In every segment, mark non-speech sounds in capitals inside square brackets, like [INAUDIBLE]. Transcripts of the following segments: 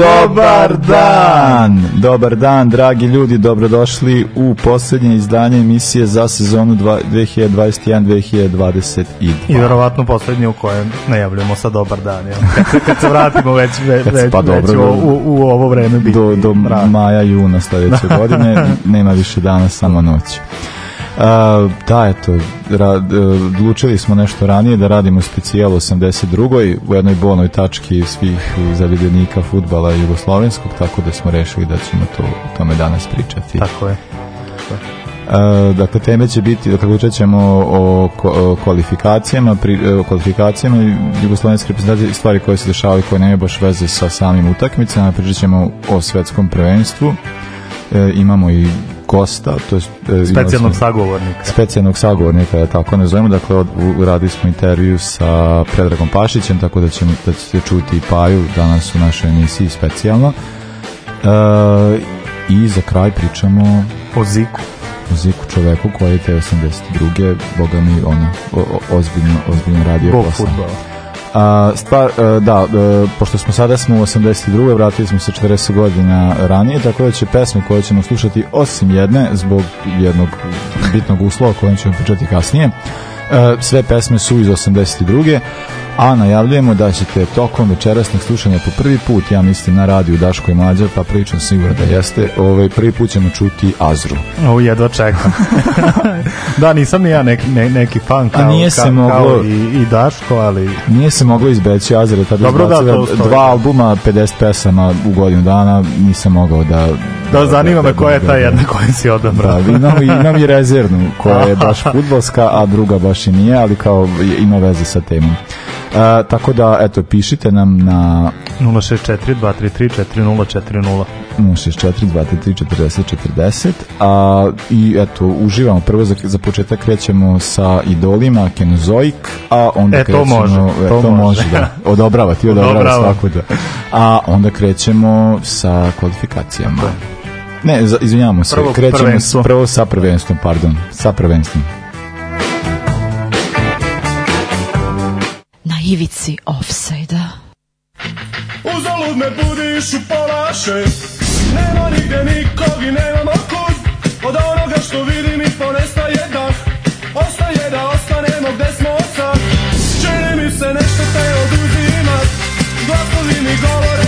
Dobar dan! Dobar dan, dragi ljudi, dobrodošli u poslednje izdanje emisije za sezonu 2021-2022. I verovatno poslednje u kojem najavljamo sa dobar dan. Ja. Kad, se, kad se vratimo već, već, već, pa već dobro, u, u, ovo vreme biti. Do, do maja, juna sledeće [LAUGHS] godine nema više dana, samo noć. Uh, da, eto, ra, odlučili smo nešto ranije da radimo specijal 82. u jednoj bolnoj tački svih zaljubljenika futbala jugoslovenskog, tako da smo rešili da ćemo to, tome danas pričati. Tako je. Uh, dakle, teme će biti, dakle, učet ćemo o, o kvalifikacijama, pri, o kvalifikacijama jugoslovenske reprezentacije, stvari koje se dešavaju koje nemaju baš veze sa samim utakmicama, pričat ćemo o svetskom prvenstvu, e, imamo i gosta, to je specijalnog sagovornika. Specijalnog sagovornika, tako ne zovemo. Dakle, od, uradili smo intervju sa Predragom Pašićem, tako da ćemo da ćete čuti i Paju danas u našoj emisiji specijalno. E, I za kraj pričamo o Ziku. O Ziku čoveku koji je te 82. Boga mi ono, o, o, ozbiljno, ozbiljno radio Bog futbala. A, stvar, da, pošto smo sada smo u 82. vratili smo se 40 godina ranije, tako da će pesme koje ćemo slušati osim jedne, zbog jednog bitnog uslova kojem ćemo pričati kasnije, sve pesme su iz 82 a najavljujemo da ćete tokom večerasnog slušanja po prvi put, ja mislim na radiju Daško i Mlađa, pa pričam sigurno da jeste, ovaj, prvi put ćemo čuti Azru. O, jedva čekam. [LAUGHS] da, nisam ni ja neki, ne, neki fan kao, a nije se kao, moglo, kao i, i Daško, ali... Nije se moglo izbeći Azra, tada Dobro, da, dva albuma, 50 pesama u godinu dana, nisam mogao da... Da, zanima me koja je ta jedna koja si odabrao. Da, imam, imam i rezervnu, koja je [LAUGHS] baš futbolska, a druga baš i nije, ali kao ima veze sa temom. Uh, tako da, eto, pišite nam na 064-233-4040 064-233-4040 a, i eto, uživamo. Prvo za, za početak krećemo sa idolima Kenozoik, a onda e, krećemo može, e, to, to može, može da, odobrava, ti odobrava, odobrava. svaku da. a onda krećemo sa kvalifikacijama. Ne, za, izvinjavamo se, prvo krećemo prvenstvo. prvo sa prvenstvom, pardon, sa prvenstvom ivici offside-a. Uzalud me budiš u pola šest Nema nigde nikog i nemamo kud Od onoga što vidim i ponestaje dah. Ostaje da ostanemo gde smo sad. Čini mi se nešto te oduzimat Glasovi mi govore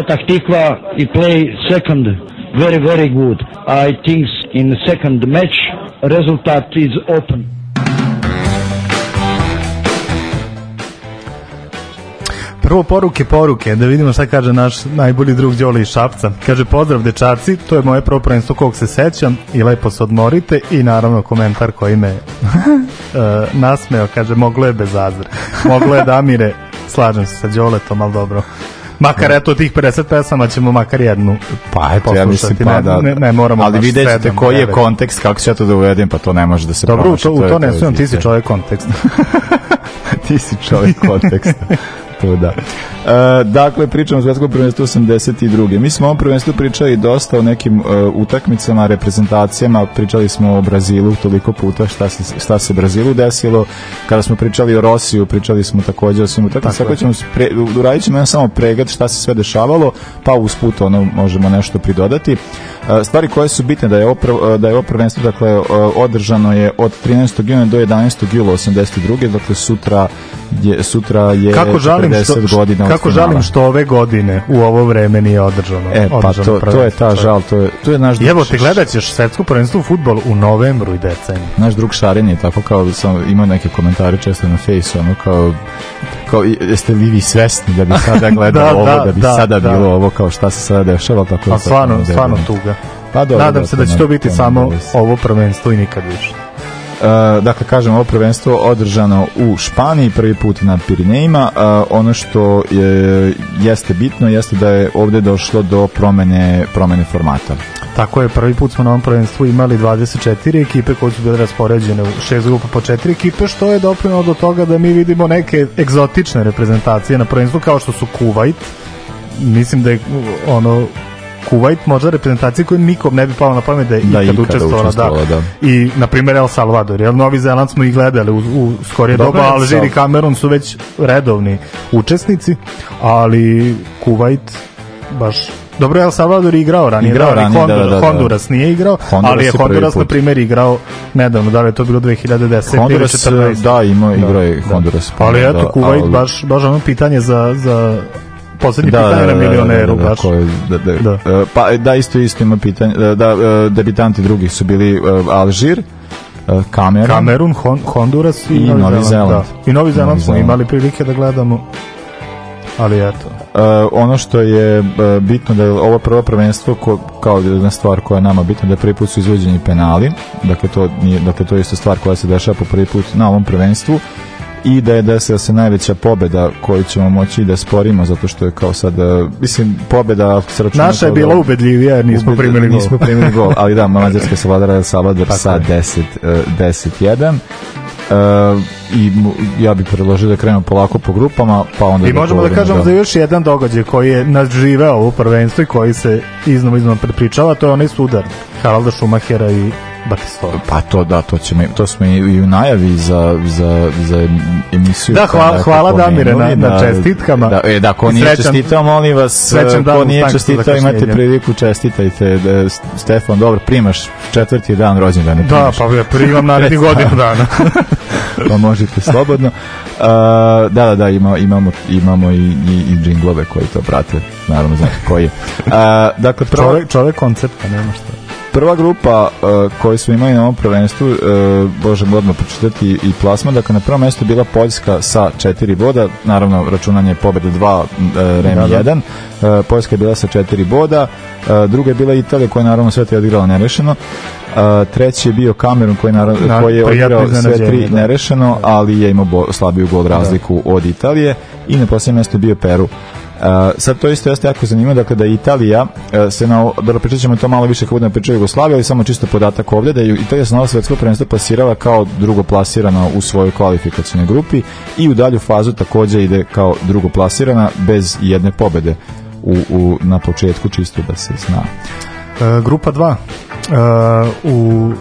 Petah Tikva, he play second very, very good. I think in second match, result is open. Prvo poruke, poruke, da vidimo šta kaže naš najbolji drug Đoli iz Šapca. Kaže, pozdrav dečaci, to je moje prvo prvenstvo kog se sećam i lepo se odmorite i naravno komentar koji me uh, [LAUGHS] nasmeo, kaže, moglo je bez azra. Moglo je Damire, slažem se sa Đoletom, ali dobro. Makar eto tih 50 pesama ćemo makar jednu Pa eto, ja mislim pa Ne- da. ne, ne moramo Ali baš vidjet ćete sedam, koji je kontekst, kako ću ja to da uvedem, pa to ne može da se Dobro, u to, je to ne sumnjam, [LAUGHS] ti si čovjek konteksta. ti si čovjek konteksta. To da. E, dakle, pričamo o svetskom prvenstvu 82. Mi smo o ovom prvenstvu pričali dosta o nekim e, utakmicama, reprezentacijama, pričali smo o Brazilu toliko puta šta se, šta se Brazilu desilo. Kada smo pričali o Rosiju, pričali smo takođe o svim utakmicama. Tako ćemo pre, uradit ćemo jedan samo pregled šta se sve dešavalo, pa usput ono možemo nešto pridodati. Stvari koje su bitne da je ovo, prv- da je ovo prvenstvo dakle, održano je od 13. juna do 11. jula 82. Dakle, sutra je, sutra je Kako žalim, 40 što, godina od kako žalim što ove godine u ovo vreme nije održano. E, pa održano to, to je ta žal, to je, to je naš Evo drug te gledat ćeš svetsko prvenstvo u futbolu u novembru i decembru. naš drug Šarin je tako kao sam imao neke komentare često na fejsu, ono kao kao jeste li vi svesni da bi sada [LAUGHS] gledao Da, ovo, da, da, bi da, sada da. bilo ovo kao šta se sada dešava, tako da stvarno, to- stvarno tuga. Pa dobro, Nadam se da će to biti samo ovo prvenstvo i nikad više. E, dakle, kažem, ovo prvenstvo održano u Španiji, prvi put na Pirinejima. E, ono što je, jeste bitno jeste da je ovde došlo do promene, promene formata. Tako je, prvi put smo na ovom prvenstvu imali 24 ekipe koje su bile raspoređene u šest grupa po četiri ekipe, što je doprinalo do toga da mi vidimo neke egzotične reprezentacije na prvenstvu kao što su Kuwait. Mislim da je ono Kuwait možda reprezentacija koju nikom ne bi palo na pamet da je Da, ikad ikada učestvovala, da. da. I, na primjer, El Salvador, jer Novi Zeland smo i gledali u, u skorije Dobro doba, je Alžir i Kamerun su već redovni učesnici, ali Kuwait baš Dobro je El Salvador igrao ranije, Igrao da, ali ranije, da, Honduras, da, da. Honduras nije igrao, Honduras ali je je Honduras na primjer igrao nedavno, da li je to bilo 2010 Honduras, ili 14. da, imao igrao je Honduras. Ali da, eto, Kuwait ali- baš, baš ono pitanje za, za poslednje da, pitanje da, na da, milioneru, da, da, baš. ko je- da, da, Da. E, pa da isto isto ima pitanje da, da e, debitanti drugih su bili e, Alžir e, Kamerun Kamerun, Hon, Honduras i, I Novi Zeland. Da. I Novi Zeland Novi smo Zeland. imali prilike da gledamo. Ali eto. E, ono što je e, bitno da je ovo prvo prvenstvo ko, kao jedna stvar koja je nama bitna da prvi put su izvođeni penali dakle to, nije, dakle to je isto stvar koja se dešava po prvi put na ovom prvenstvu i da je desila se najveća pobeda koju ćemo moći da sporimo zato što je kao sad e, mislim pobeda se računa Naša je bila da- ubedljivija jer nismo Ubed- primili gol. Nismo primili gol, ali da, [LAUGHS] Mađarska se vladara Salvador Tako sa je. 10, e, 10-1. Uh, i mu- ja bih predložio da krenemo polako po grupama, pa onda I možemo da kažemo za još jedan događaj koji je nadživeo ovo prvenstvo i koji se iznova iznova prepričava, to je onaj sudar Haralda Šumahera i Batistova. Pa to da, to ćemo, to smo i, i u najavi za, za, za emisiju. Da, hvala- hvala Damire na- na čestitkama. Da, e, da, ko nije srećan- čestitao, molim vas, ko nije čestitao, imate priliku, čestitajte. Da, Stefan, dobro, primaš četvrti dan rođendana. Da, pa ja primam naredni [LAUGHS] godinu dana. [LAUGHS] pa možete slobodno. Uh, da, da, da, ima, imamo, imamo i, i, i džinglove koji to prate, naravno znate koji je. Uh, dakle, prva, čovek, čovek koncepta, nema šta. Prva grupa uh, koju smo imali na ovom prvenstvu, uh, možemo odmah pročitati i plasman, dakle na prvom mestu je bila Poljska sa četiri boda, naravno računanje pobjede 2, uh, Remi Da, da. 1, uh, Poljska je bila sa četiri boda, uh, druga je bila Italija koja je naravno sve te odigrala nerešeno, Uh, treći je bio Kamerun koji, naravno, Na- koji je odigrao sve tri da. nerešeno, ali je imao bo, slabiju gol razliku od Italije i na posljednjem mjestu je bio Peru. Uh, sad to isto jeste jako zanimljivo, dakle da Italija uh, se na, dobro pričat ćemo to malo više kako budemo pričali o Jugoslaviji, ali samo čisto podatak ovdje da je Italija se na svetsko prvenstvo plasirala kao drugo plasirana u svojoj kvalifikacijnoj grupi i u dalju fazu takođe ide kao drugo plasirana bez jedne pobede u, u, na početku čisto da se zna. E, grupa 2. E, u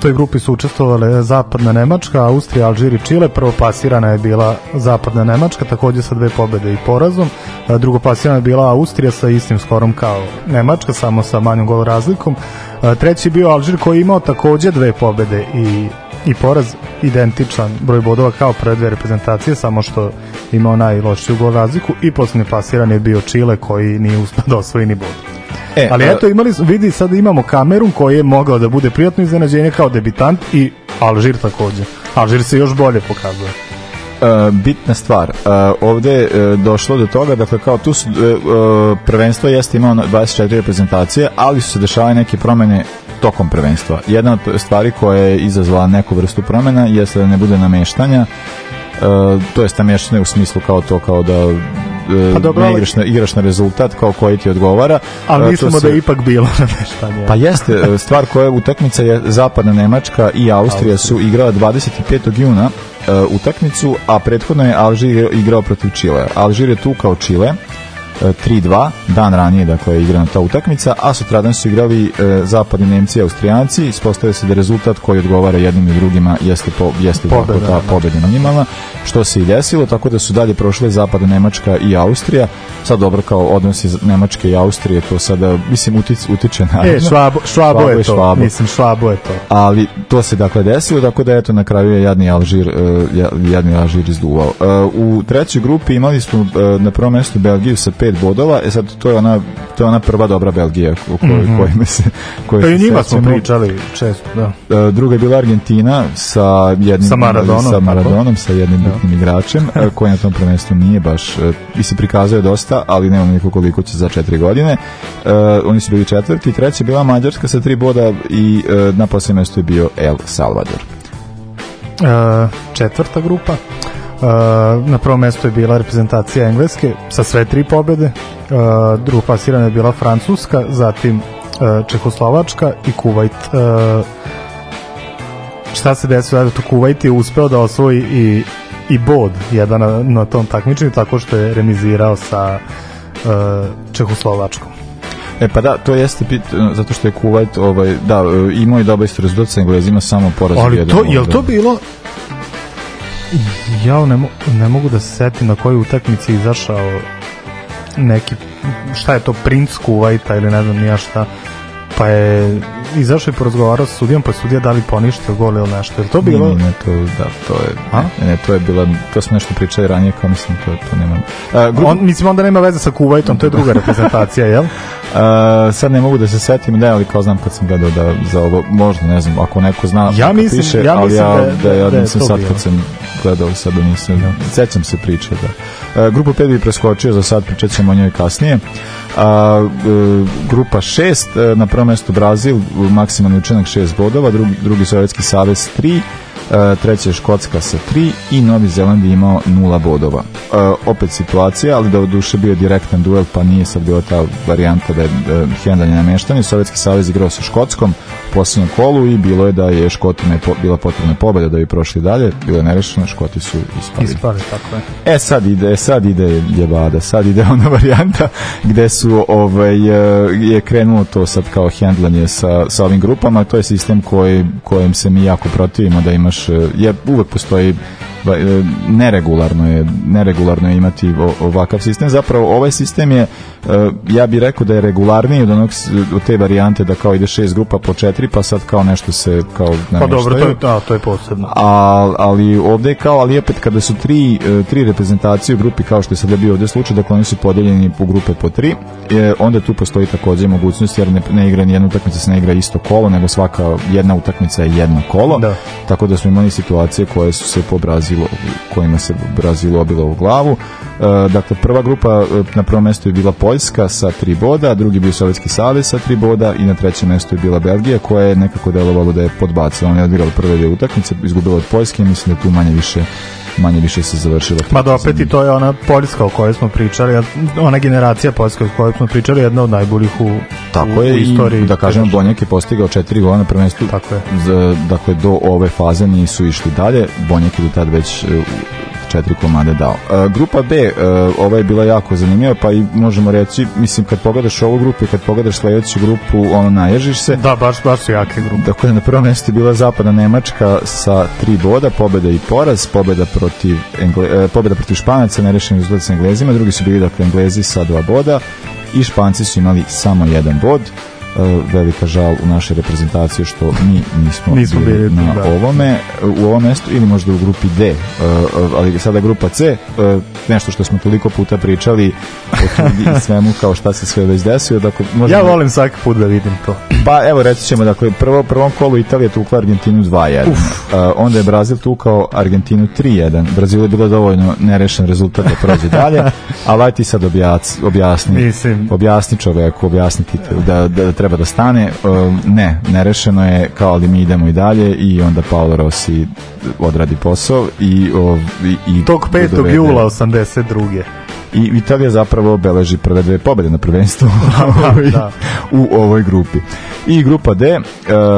toj grupi su učestvovale Zapadna Nemačka, Austrija, Alžir i Čile. Prvo pasirana je bila Zapadna Nemačka, takođe sa dve pobede i porazom. Drugo pasirana je bila Austrija sa istim skorom kao Nemačka, samo sa manjom gol razlikom. Treći bio Alžir koji je imao takođe dve pobede i i poraz identičan broj bodova kao prve dve reprezentacije, samo što imao najlošiju gol razliku i posljednji plasiran je bio Čile koji nije uspio da osvoji ni bod. E, Ali a- eto, imali, su- vidi, sad imamo Kamerun koji je mogao da bude prijatno iznenađenje kao debitant i Alžir takođe. Alžir se još bolje pokazuje. E, bitna stvar. E, ovde je e, došlo do toga, dakle kao tu su, e, e, prvenstvo jeste imao na 24 reprezentacije, ali su se dešavale neke promene tokom prvenstva. Jedna od stvari koja je izazvala neku vrstu promena jeste da ne bude nameštanja, e, to jest nameštanje u smislu kao to kao da e, Pa dobro, ne igraš na, igraš na rezultat kao koji ti odgovara. Ali E, mislimo se- da je ipak bilo [LAUGHS] nameštanje. Pa jeste, e, stvar koja je utakmica je zapadna Nemačka i Austrija su igrala 25. juna e, utakmicu, a prethodno je Alžir igrao protiv Čile. Alžir je tu kao Čile, e, 3-2, dan ranije dakle je igrana ta utakmica, a sutradan su igrali e, zapadni Nemci i Austrijanci, ispostavio se da rezultat koji odgovara jednim i drugima jeste, po, jeste Pobeda, ta da. pobeda minimalna, što se i desilo, tako da su dalje prošle zapadna Nemačka i Austrija, sad dobro kao odnosi Nemačke i Austrije, to sada, mislim, utič, utiče na... E, švabo, švabo, Švabo je to. Švabo. Mislim, švabo je to. ali to se dakle desilo, tako da eto na kraju je jadni Alžir, uh, jadni Alžir izduvao. Uh, u trećoj grupi imali smo uh, na prvom mjestu Belgiju sa pet bodova, e sad to je ona, to je ona prva dobra Belgija o kojoj, mm -hmm. kojima se koje Pa i njima smo pričali često, da. Uh, druga je bila Argentina sa jednim Sa Maradonom, sa. Maradonom, sa jednim bitnim igračem uh, [LAUGHS] koji na tom prvenstvu nije baš uh, i se prikazuje dosta, ali nemamo nikako koliko će za četiri godine. Uh, oni su bili četvrti, treća je bila Mađarska sa tri boda i uh, na posljednjem mjestu je bio El Salvador. E, četvrta grupa. E, na prvom mestu je bila reprezentacija Engleske sa sve tri pobede. E, drugo plasirana je bila Francuska, zatim e, Čehoslovačka i Kuvajt. E, šta se desilo? Eto, Kuvajt je uspeo da osvoji i, i bod jedan na, na tom takmičenju tako što je remizirao sa e, Čehoslovačkom. E pa da, to jeste bit, uh, zato što je Kuwait, ovaj, da, uh, imao je dobar isto rezultat sa Englezima, samo poraz Ali to, jel to bilo ja ne, mo ne mogu da se setim na kojoj utakmici izašao neki, šta je to, princ Kuvajta ili ne znam nija šta, pa je izašao i porazgovarao sa sudijom, pa je sudija da li poništio gol ili nešto. Je to bilo? Ne, ne, to, da, to je, A? ne, ne, to je bila, to smo nešto pričali ranije, kao mislim, to, to nema. Uh, grupa, On, mislim, onda nema veze sa Kuvajtom, to je druga reprezentacija, jel? [LAUGHS] Uh, sad ne mogu da se setim, da, ali kao znam kad sam gledao da za ovo, možda, ne znam, ako neko zna, Ja mislim- piše, ja ali mislim ja, da da, ja da nisam sad kad sam gledao, sad da nisam, da. sećam se priče, da. Uh, grupa 5 bi preskočio, za sad pričat ćemo o njoj kasnije. A, uh, grupa 6, uh, na prvom mjestu Brazil, maksimalni učinak 6 bodova, drugi, drugi Sovjetski savez 3, Uh, treća je Škotska sa 3 i Novi Zeland je imao 0 bodova. Uh, opet situacija, ali da duše bio direktan duel, pa nije sad bila ta varijanta da je uh, hendanje nameštanje. Sovjetski savez igrao sa Škotskom posljednjem kolu i bilo je da je Škotima bila potrebna pobeda da bi prošli dalje. Bilo je nerešeno, Škoti su ispali. Ispali, tako je. E sad ide, sad ide jebada, sad ide [LAUGHS] ona varijanta gde su ovaj e, je krenulo to sad kao hendlanje sa, sa ovim grupama, to je sistem koji, kojem se mi jako protivimo da imaš, e, je uvek postoji neregularno je neregularno je imati ovakav sistem. Zapravo ovaj sistem je e, ja bih rekao da je regularniji od onog od te varijante da kao ide šest grupa po četiri, pa sad kao nešto se kao Pa dobro, to je, da, to je posebno. A, ali ovde je kao, ali opet kada su tri, e, tri reprezentacije u grupi kao što je sada bio ovde slučaj, dakle oni su podeljeni po grupe po tri, e, onda tu postoji takođe mogućnost jer ne, ne igra nijedna utakmica se ne igra isto kolo, nego svaka jedna utakmica je jedno kolo, Da. tako da smo imali situacije koje su se po Brazilu, kojima se Brazil obilo u glavu. E, dakle, prva grupa e, na prvom mestu je bila Poljska sa tri boda, drugi bio Sovjetski savez sa tri boda i na trećem mestu je bila Belgija koja je nekako delovalo da je podbacila. Ona je odigrala prve dvije utakmice, izgubila od Poljske i mislim da tu manje više manje više se završila. Ma da opet i to je ona Poljska o kojoj smo pričali, ona generacija Poljska o kojoj smo pričali, jedna od najboljih u, Tako u, je u i istoriji. da kažem Bonjak je postigao četiri gola na prvenstvu. Tako je. Z, dakle do ove faze nisu išli dalje. Bonjak je do tad već e, četiri komade dao. E, grupa B, e, ova je bila jako zanimljiva, pa i možemo reći, mislim kad pogledaš ovu grupu i kad pogledaš sledeću grupu, ono naježiš se. Da, baš, baš su jake grupe. Dakle, na prvom mjestu je bila zapadna Nemačka sa tri boda, pobeda i poraz, pobeda protiv, Engle, e, pobeda protiv Španaca, nerešeni rezultat sa Englezima, drugi su bili dakle Englezi sa dva boda i Španci su imali samo jedan bod. Velika žal u našoj reprezentaciji što mi nismo, Nismo bili, bili, na da. ovome u ovom mestu ili možda u grupi D e, ali sada grupa C e, nešto što smo toliko puta pričali o svemu kao šta se sve već desio dakle, možemo, Ja volim svaki put da vidim to. Pa evo reći ćemo, dakle, prvo, prvom kolu Italija tukla Argentinu 2-1. Uh, onda je Brazil tukao Argentinu 3-1. Brazil je bilo dovoljno nerešen rezultat da prođe dalje, ali aj ti sad objac, objasni, Mislim. objasni čoveku, objasni ti da, da, treba da stane. Uh, ne, nerešeno je kao ali mi idemo i dalje i onda Paolo Rossi odradi posao i, i, i Tog 5. dovede- jula 82. i Italija zapravo beleži prve dve pobede na prvenstvu [LAUGHS] da. [LAUGHS] u ovoj grupi. I grupa D, e,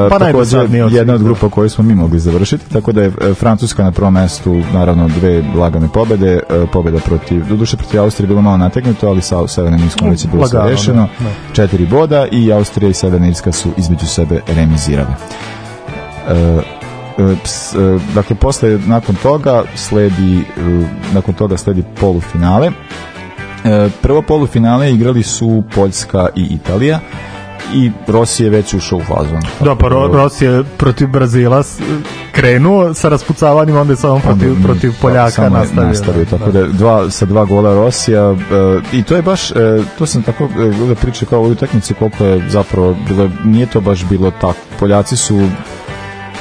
takođe najdosadnije od jedna od da. grupa koju smo mi mogli završiti, tako da je e, Francuska na prvom mestu, naravno dve lagane pobede, e, pobeda protiv, doduše protiv Austrije je bilo malo nategnuto, ali sa Severnim Irskom već je bilo sve Lagano, rešeno, da, da. četiri boda i Austrija i Severna Irska su između sebe remizirale. E, ps- e, dakle posle nakon toga sledi e, nakon toga sledi polufinale prvo polufinale igrali su Poljska i Italija i Rossi je već ušao u fazon. Da, pa Ro- Ros je protiv Brazila krenuo sa raspucavanjem, onda je samo protiv, Onda, protiv da, Poljaka je nastavio. nastavio, tako da, dva, sa dva gola Rosija e, i to je baš, e, to sam tako gledao priče kao u ovoj utakmici koliko je zapravo bilo, nije to baš bilo tako. Poljaci su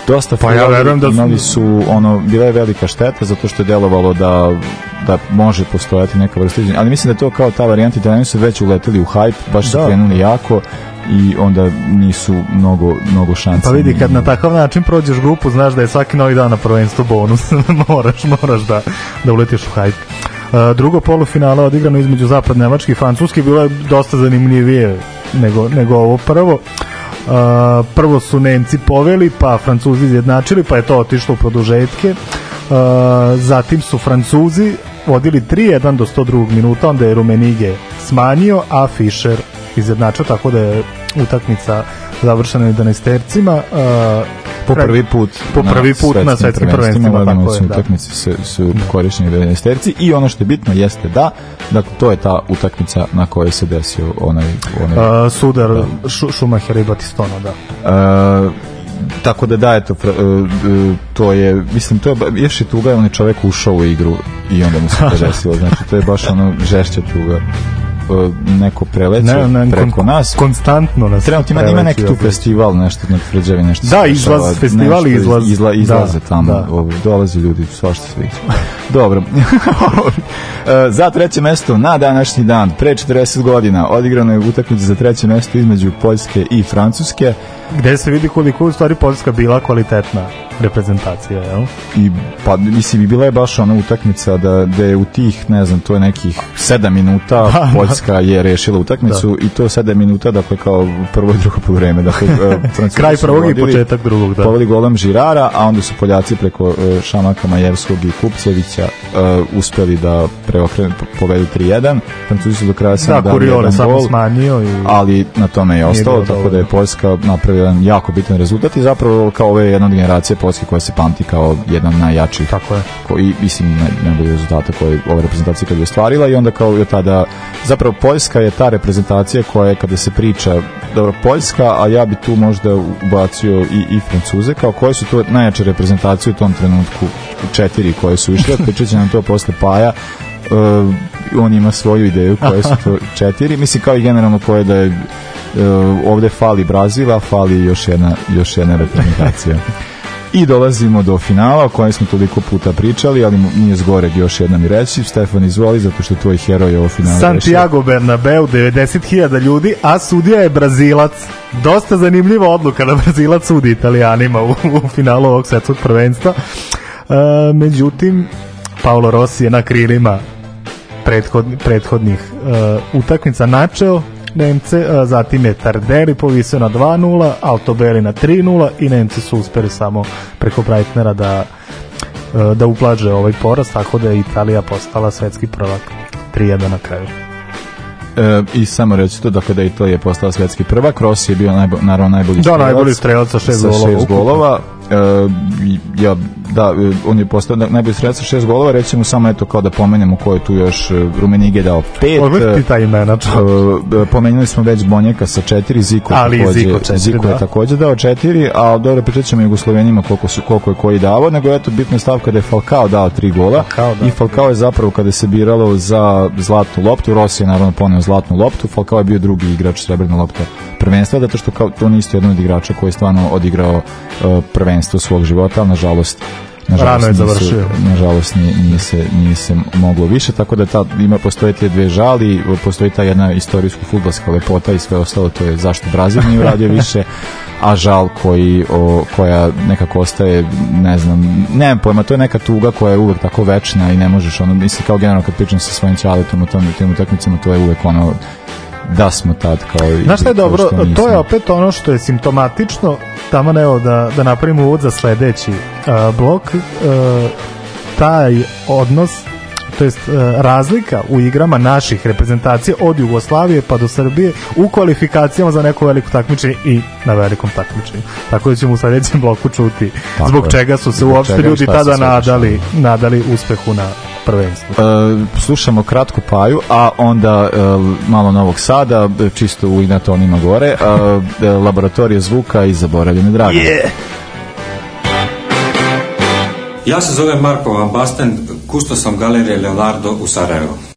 dosta Pa ja verujem da imali su ono bila je velika šteta zato što je delovalo da da može postojati neka vrsta ali mislim da je to kao ta varijanta Italijani su već uleteli u hype baš su Da. krenuli jako i onda nisu mnogo, mnogo šanse Pa vidi, kad na takav način prođeš grupu, znaš da je svaki novi dan na prvenstvu bonus. [LAUGHS] moraš, moraš da, da uletiš u hype. Uh, drugo polufinale odigrano između zapad Nemačke i Francuske bilo je dosta zanimljivije nego, nego ovo prvo. Prvo su Nemci poveli, pa Francuzi izjednačili, pa je to otišlo u produžetke. Uh, zatim su Francuzi vodili 3-1 do 102. minuta, onda je Rumenige smanjio, a Fischer izjednačio, tako da je utakmica završena 11 tercima. Uh, po prvi put Po prvi put na svetskim prvenstvima, tako su da. utakmice su, su korišćeni 11 terci i ono što je bitno jeste da dakle to je ta utakmica na kojoj se desio onaj, onaj Uh, sudar Šu, Šumahera i Batistona, da. Uh, tako da da, eto, uh, uh, to je, mislim, to je, još je tuga, on je čovek ušao u igru i onda mu se to [LAUGHS] desilo, znači, to je baš ono žešća tuga. Uh, neko preleće preko kon- nas. Konstantno nas Trenutno ima, ima neki tu festival, nešto na tvrđavi, nešto Da, izlaz, festival nešto izlaz. Izla, izlaze Da, tamo, da. ovo, dolaze ljudi, svašta sve. [LAUGHS] Dobro. [LAUGHS] E, za treće mesto na današnji dan, pre 40 godina, odigrano je utakmica za treće mesto između Poljske i Francuske. Gde se vidi koliko u stvari Poljska bila kvalitetna reprezentacija, jel? i pa mislim i bila je baš ona utakmica da da je u tih ne znam to je nekih 7 minuta [LAUGHS] Poljska je rešila utakmicu i to 7 minuta dakle kao prvo i drugo poluvreme dakle [LAUGHS] e, Kraj prvog i početak drugog, da. poveli golom Žirara a onda su Poljaci preko e, Šamaka Majevskog i Kupcevića e, uspeli da preokrenu povedu 3-1 Francuzi su do kraja samo Da, dali jedan samo gol smanjio i... ali na tome je ostalo, tako dovoljno. da je Poljska napravila jedan jako bitan rezultat i zapravo kao ove jedna od generacije Poljske koja se pamti kao jedna od najjačih Tako je. koji mislim naj, najbolji rezultata koje ova reprezentacija kad je ostvarila i onda kao i od tada zapravo Poljska je ta reprezentacija koja je kada se priča dobro Poljska, a ja bi tu možda ubacio i, i Francuze kao koje su to najjače reprezentacije u tom trenutku? Četiri koje su išle, [LAUGHS] pričat će nam to posle Paja. Uh, on ima svoju ideju koje su to [LAUGHS] četiri, mislim kao i generalno koje da je uh, ovde fali Brazila, fali još jedna, još jedna reprezentacija. [LAUGHS] I dolazimo do finala o kojem smo toliko puta pričali, ali nije zgoreg još jednom i reći. Stefan izvoli, zato što tvoj heroj ovo finale Santiago Bernabeu, 90.000 ljudi, a sudija je Brazilac. Dosta zanimljiva odluka da Brazilac sudi Italijanima u, u finalu ovog svetskog prvenstva. E, međutim, Paolo Rossi je na krilima prethod, prethodnih e, utakmica načeo Nemce, e, zatim je Tarderi povisio na 2-0, Altobelli na 3-0 i Nemci su uspeli samo preko Breitnera da e, da uplaže ovaj poraz, tako da je Italija postala svetski prvak 3-1 na kraju. E, I samo reći to, dakle da je Italija postala svetski prvak, Rossi je bio najbo, naravno najbolji Da, strelac najbolji strelac sa šest sa golova šest ukupno. Golova. ja, da, e, on je postao najbolji strelac sa šest golova, recimo samo eto kao da pomenemo ko je tu još e, Rumenige dao pet. Odmah ti ta imena. E, pomenuli smo već Bonjeka sa četiri, Ziko, Ali takođe, Ziko četiri, Ziko je da. takođe dao četiri, a dobro pričat ćemo Jugoslovenima koliko, su, koliko je koji davao, nego eto bitna je stavka da je Falcao dao tri gola Falcao, da. i Falcao je zapravo kada se biralo za zlatnu loptu, Rossi je naravno poneo zlatnu loptu, Falcao je bio drugi igrač srebrne lopte prvenstva, zato što kao, on je isto jedan od igrača koji je stvarno odigrao uh, prvenstvo svog života, ali nažalost Rano je završio. nažalost nije, nije, se, nije se moglo više, tako da ta, ima, postoje te dve žali, postoji ta jedna istorijska futbolska lepota i sve ostalo, to je zašto Brazil nije uradio [LAUGHS] više, a žal koji, o, koja nekako ostaje, ne znam, nemam pojma, to je neka tuga koja je uvek tako večna i ne možeš, ono, mislim, kao generalno kad pričam sa svojim čaletom u tom, tim utakmicama, to je uvek ono, da smo tad kao i Znaš šta je dobro? To je opet ono što je simptomatično. Tamo evo da, da napravimo uvod za sledeći uh, blok. Uh, taj odnos to jest uh, razlika u igrama naših reprezentacija od Jugoslavije pa do Srbije u kvalifikacijama za neko veliko takmičenje i na velikom takmičenju. Tako da ćemo u sledećem bloku čuti Tako zbog je. čega su se Zbog uopšte ljudi tada nadali, nadali uspehu na prvenstvu. E, slušamo kratku paju, a onda e, malo Novog Sada, čisto u inatonima gore, e, e, laboratorije zvuka i zaboravljene drage. Yeah. Ja se zovem Marko Van Basten, kusto sam galerije Leonardo u Sarajevu.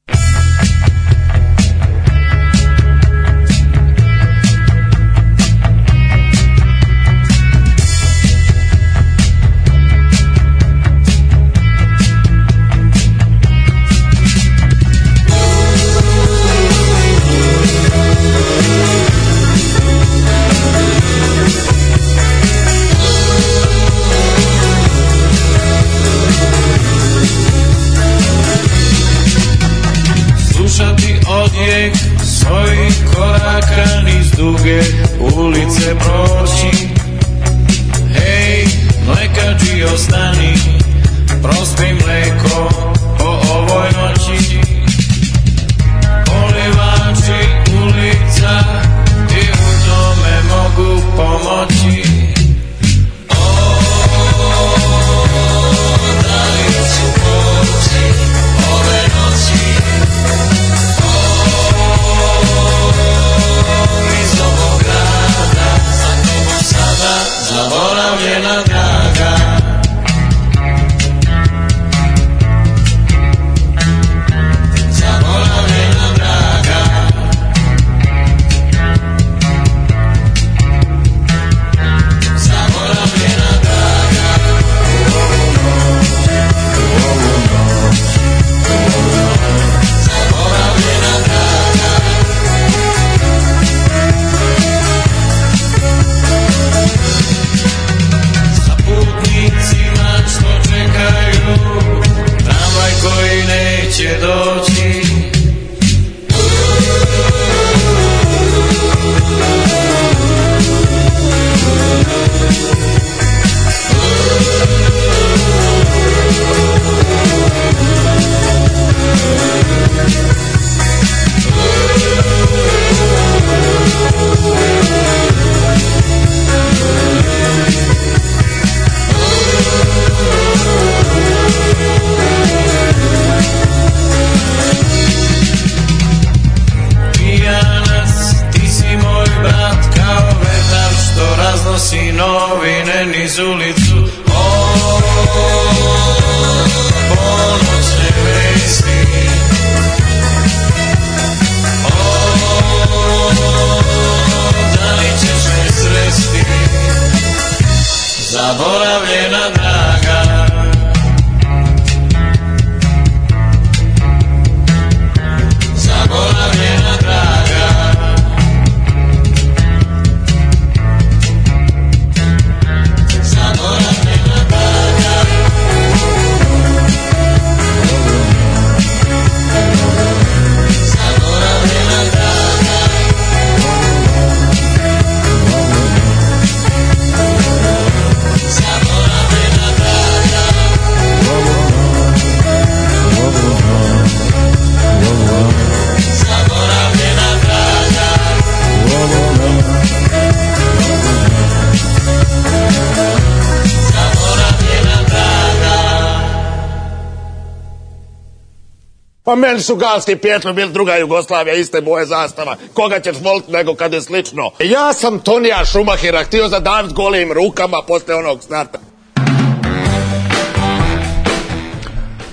Pa meni su Galski Pjetro bili druga Jugoslavija, iste boje zastava. Koga ćeš voliti nego kad je slično? Ja sam Tonija Šumahira htio zadaviti golim rukama posle onog starta.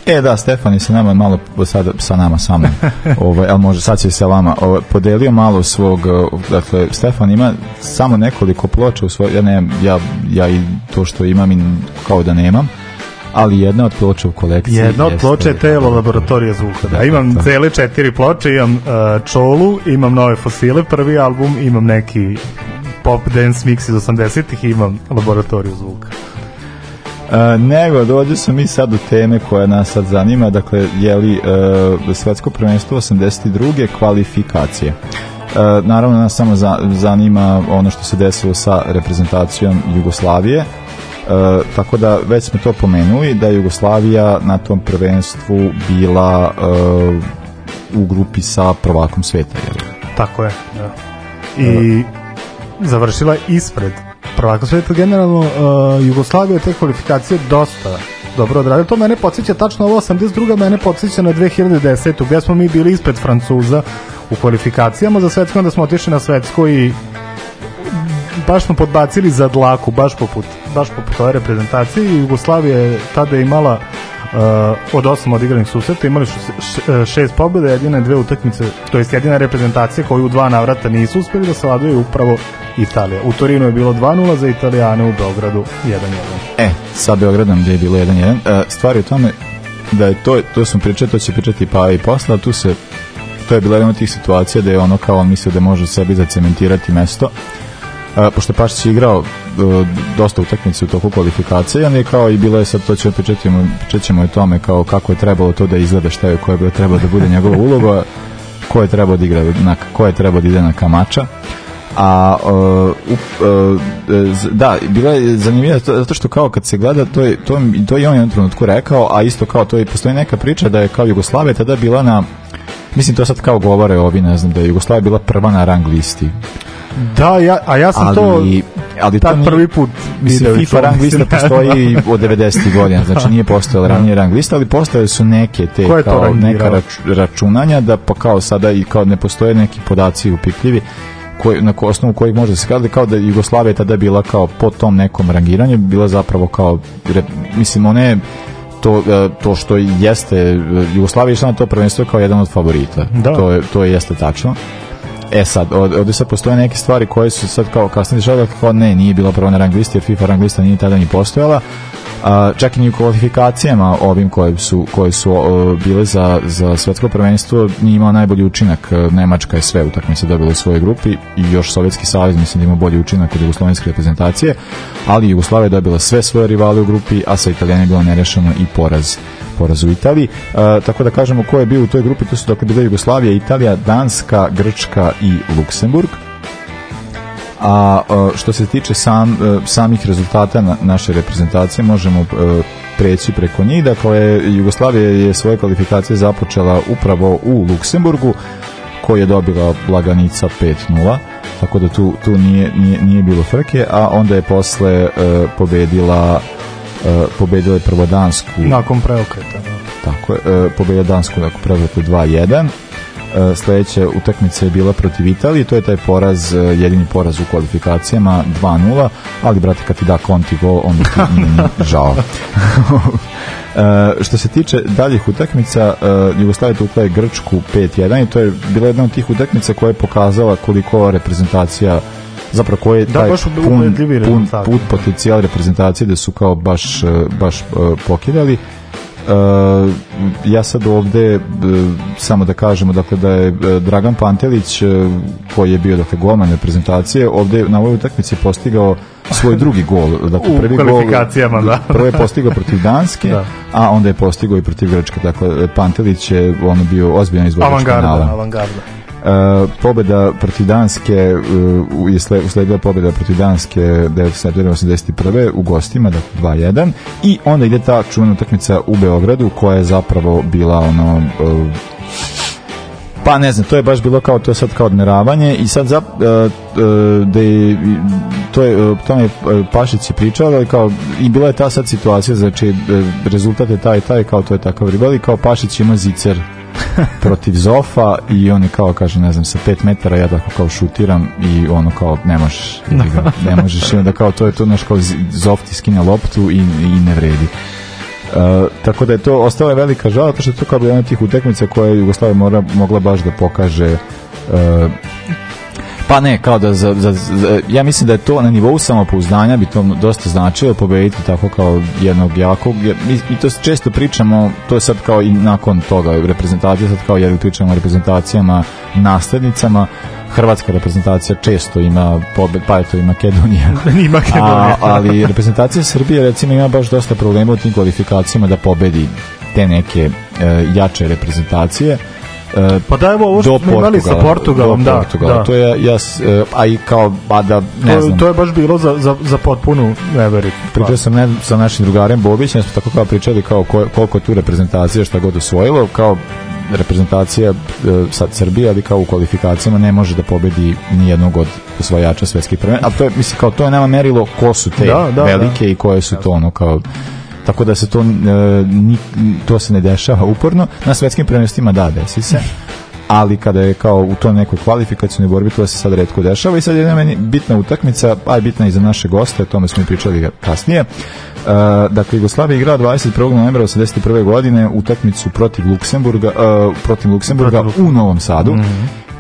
E da, Stefan je sa nama malo, sada sa nama samo, [LAUGHS] ovaj, ali može sad će sa vama, ovaj, podelio malo svog, eh, dakle, Stefan ima samo nekoliko ploča u svoj, ja ne, ja, ja i to što imam i kao da nemam, ali jedna od ploča u kolekciji Jedna od ploče je telo laboratorija zvuka. Da, imam cele četiri ploče, imam uh, Čolu, imam nove fosile, prvi album, imam neki pop dance mix iz 80-ih i imam laboratoriju zvuka. E, nego, dođe sam mi sad do teme koja nas sad zanima, dakle, je li e, svetsko prvenstvo 82. kvalifikacije. E, naravno, nas samo za, zanima ono što se desilo sa reprezentacijom Jugoslavije, e, tako da već smo to pomenuli, da je Jugoslavija na tom prvenstvu bila e, u grupi sa prvakom sveta, je li? Tako je, da. I završila je ispred prvaka sveta. Generalno, uh, Jugoslavija te kvalifikacije dosta dobro odradila. To mene podsjeća, tačno ovo 82. mene podsjeća na 2010. gdje smo mi bili ispred Francuza u kvalifikacijama za svetsko, onda smo otišli na svetsko i baš smo podbacili za dlaku, baš poput, baš poput ove reprezentacije Jugoslavija je tada imala uh, od osam odigranih susreta imali su šest pobjeda, jedine dve utakmice, to jest jedina reprezentacija koju u dva navrata nisu uspeli da savladaju je upravo Italija. U Torinu je bilo 2-0 za Italijane, u Beogradu 1-1. E, sa Beogradom gde je bilo 1-1. E, stvar je u tome da je to, to smo pričali, to će pričati pa i posle, ali tu se to je bila jedna od tih situacija da je ono kao on mislio da može sebi zacementirati mesto. E, pošto je Pašić igrao e, dosta utakmice u toku kvalifikacije, on je kao i bilo je sad, to ćemo pričati, pričat ćemo o tome kao kako je trebalo to da izgleda, šta je, koja je trebalo da bude njegova uloga, ko je trebao da igra, na, ko je trebao da ide na kamača a uh, uh, da, bila je zanimljiva to- zato što kao kad se gleda to je, to, to je on jednom trenutku rekao, a isto kao to je, postoji neka priča da je kao Jugoslavija tada bila na mislim to sad kao govore ovi, ne znam, da je Jugoslavija bila prva na rang listi. Da, ja, a ja sam Ali, to ali to tad nije- prvi put Mislim, FIFA rang lista [LAUGHS] da. postoji od 90. godina, znači nije postojala ranije rang lista, ali postojale su neke te Ko je to kao neka rač- računanja da pa kao sada i kao ne postoje neki podaci upikljivi koji, na osnovu kojih može da se kaže kao da je Jugoslavija tada bila kao po tom nekom rangiranju, bila zapravo kao, re- mislim, one to, e, to što jeste e, Jugoslavija je išla na to prvenstvo kao jedan od favorita. Da. To, je, to je jeste tačno. E sad, ovde sad postoje neke stvari koje su sad kao kasnije dešavale kao ne, nije bila prva na rang listi jer FIFA rang lista nije tada ni postojala. A, čak i ni u kvalifikacijama ovim koje su, koje su o, bile za, za svetsko prvenstvo nije imao najbolji učinak. Nemačka je sve utakmice dobila u svojoj grupi i još Sovjetski savez mislim da ima bolji učinak od jugoslovenske reprezentacije, ali Jugoslavija je dobila sve svoje rivale u grupi, a sa Italijanima je bilo nerešeno i poraz poraz u Italiji. E, tako da kažemo ko je bio u toj grupi, to su dakle bile Jugoslavija, Italija, Danska, Grčka i Luksemburg. A e, što se tiče sam, e, samih rezultata na, naše reprezentacije, možemo preći preko njih. Dakle, Jugoslavija je svoje kvalifikacije započela upravo u Luksemburgu, koji je dobila laganica 5-0 tako da tu, tu nije, nije, nije bilo frke, a onda je posle pobedila pobedila je prvo Dansku nakon preokreta. Da. tako je, e, pobedila Dansku nakon prevratu 2-1 E, sledeća utakmica je bila protiv Italije, to je taj poraz, e, jedini poraz u kvalifikacijama 2-0, ali brate kad ti da konti gol, onda ti [LAUGHS] nije ni žao. E, što se tiče daljih utakmica, e, Jugoslavija tukla je Grčku 5-1 i to je bila jedna od tih utakmica koja je pokazala koliko reprezentacija zapravo koji je Da, taj baš pun, pun, put potencijal reprezentacije da su kao baš, e, baš e, pokidali Uh, ja sad ovde e, samo da kažemo dakle da je e, Dragan Pantelić koji je bio dakle golman reprezentacije ovde na ovoj utakmici postigao svoj drugi gol [LAUGHS] dakle U prvi gol kvalifikacijama, da. [LAUGHS] prvo je postigao protiv Danske [LAUGHS] Da. a onda je postigao i protiv Grčke dakle Pantelić je on bio ozbiljan izvođač Avangarda, avangarda. Uh, pobeda protiv uh, je sle, usledila pobeda protiv Danske 1981. u gostima, dakle 2-1 i onda ide ta čuvena utakmica u Beogradu koja je zapravo bila ono uh, pa ne znam, to je baš bilo kao to je sad kao odmeravanje i sad za, da je, to je, tome je Pašić pričao, ali kao i bila je ta sad situacija, znači rezultat je taj taj, kao to je takav rival i kao Pašić ima zicer [LAUGHS] protiv Zofa i on je kao kaže ne znam sa 5 metara ja tako kao šutiram i ono kao ne možeš ga, [LAUGHS] ne možeš. I onda kao to je to naš kao Zof ti skine loptu i, i ne vredi. Uh, tako da je to ostala je velika žal zato što je to kao jedna od tih utakmica koja je Jugoslavija mora, mogla baš da pokaže uh, Pa ne, kao da za, za, za, ja mislim da je to na nivou samopouzdanja bi to dosta značilo pobediti tako kao jednog jakog, jer mi, mi to često pričamo, to je sad kao i nakon toga reprezentacija, sad kao jer pričamo o reprezentacijama naslednicama, hrvatska reprezentacija često ima pobed, pa eto i Makedonija. [LAUGHS] I Makedonija. A, ali reprezentacija Srbije recimo ima baš dosta problema u tim kvalifikacijama da pobedi te neke e, jače reprezentacije. E, Pa da, evo ovo što smo imali sa Portugalom, da, Portugala. da. To je, ja, e, a i kao, ba da, ne To, znam, to je baš bilo za, za, za potpunu neverit. pričao sam ne, sa našim drugarem Bobićem, smo tako kao pričali kao ko, koliko je tu reprezentacija šta god osvojilo, kao reprezentacija e, sad Srbije, ali kao u kvalifikacijama ne može da pobedi ni jednog od osvajača svetskih prvenstva. A to je, mislim, kao to je nama merilo ko su te Da, da, velike i koje su to ono kao tako da se to e, ni, to se ne dešava uporno na svetskim prvenstvima da desi se ali kada je kao u toj nekoj kvalifikacijnoj borbi to se sad redko dešava i sad je jedna meni bitna utakmica, a je bitna i za naše goste, o tome smo i pričali kasnije. Uh, dakle, Jugoslavija igra 21. novembra 81. godine utakmicu protiv Luksemburga, uh, protiv Luksemburga Protiv u Novom Sadu.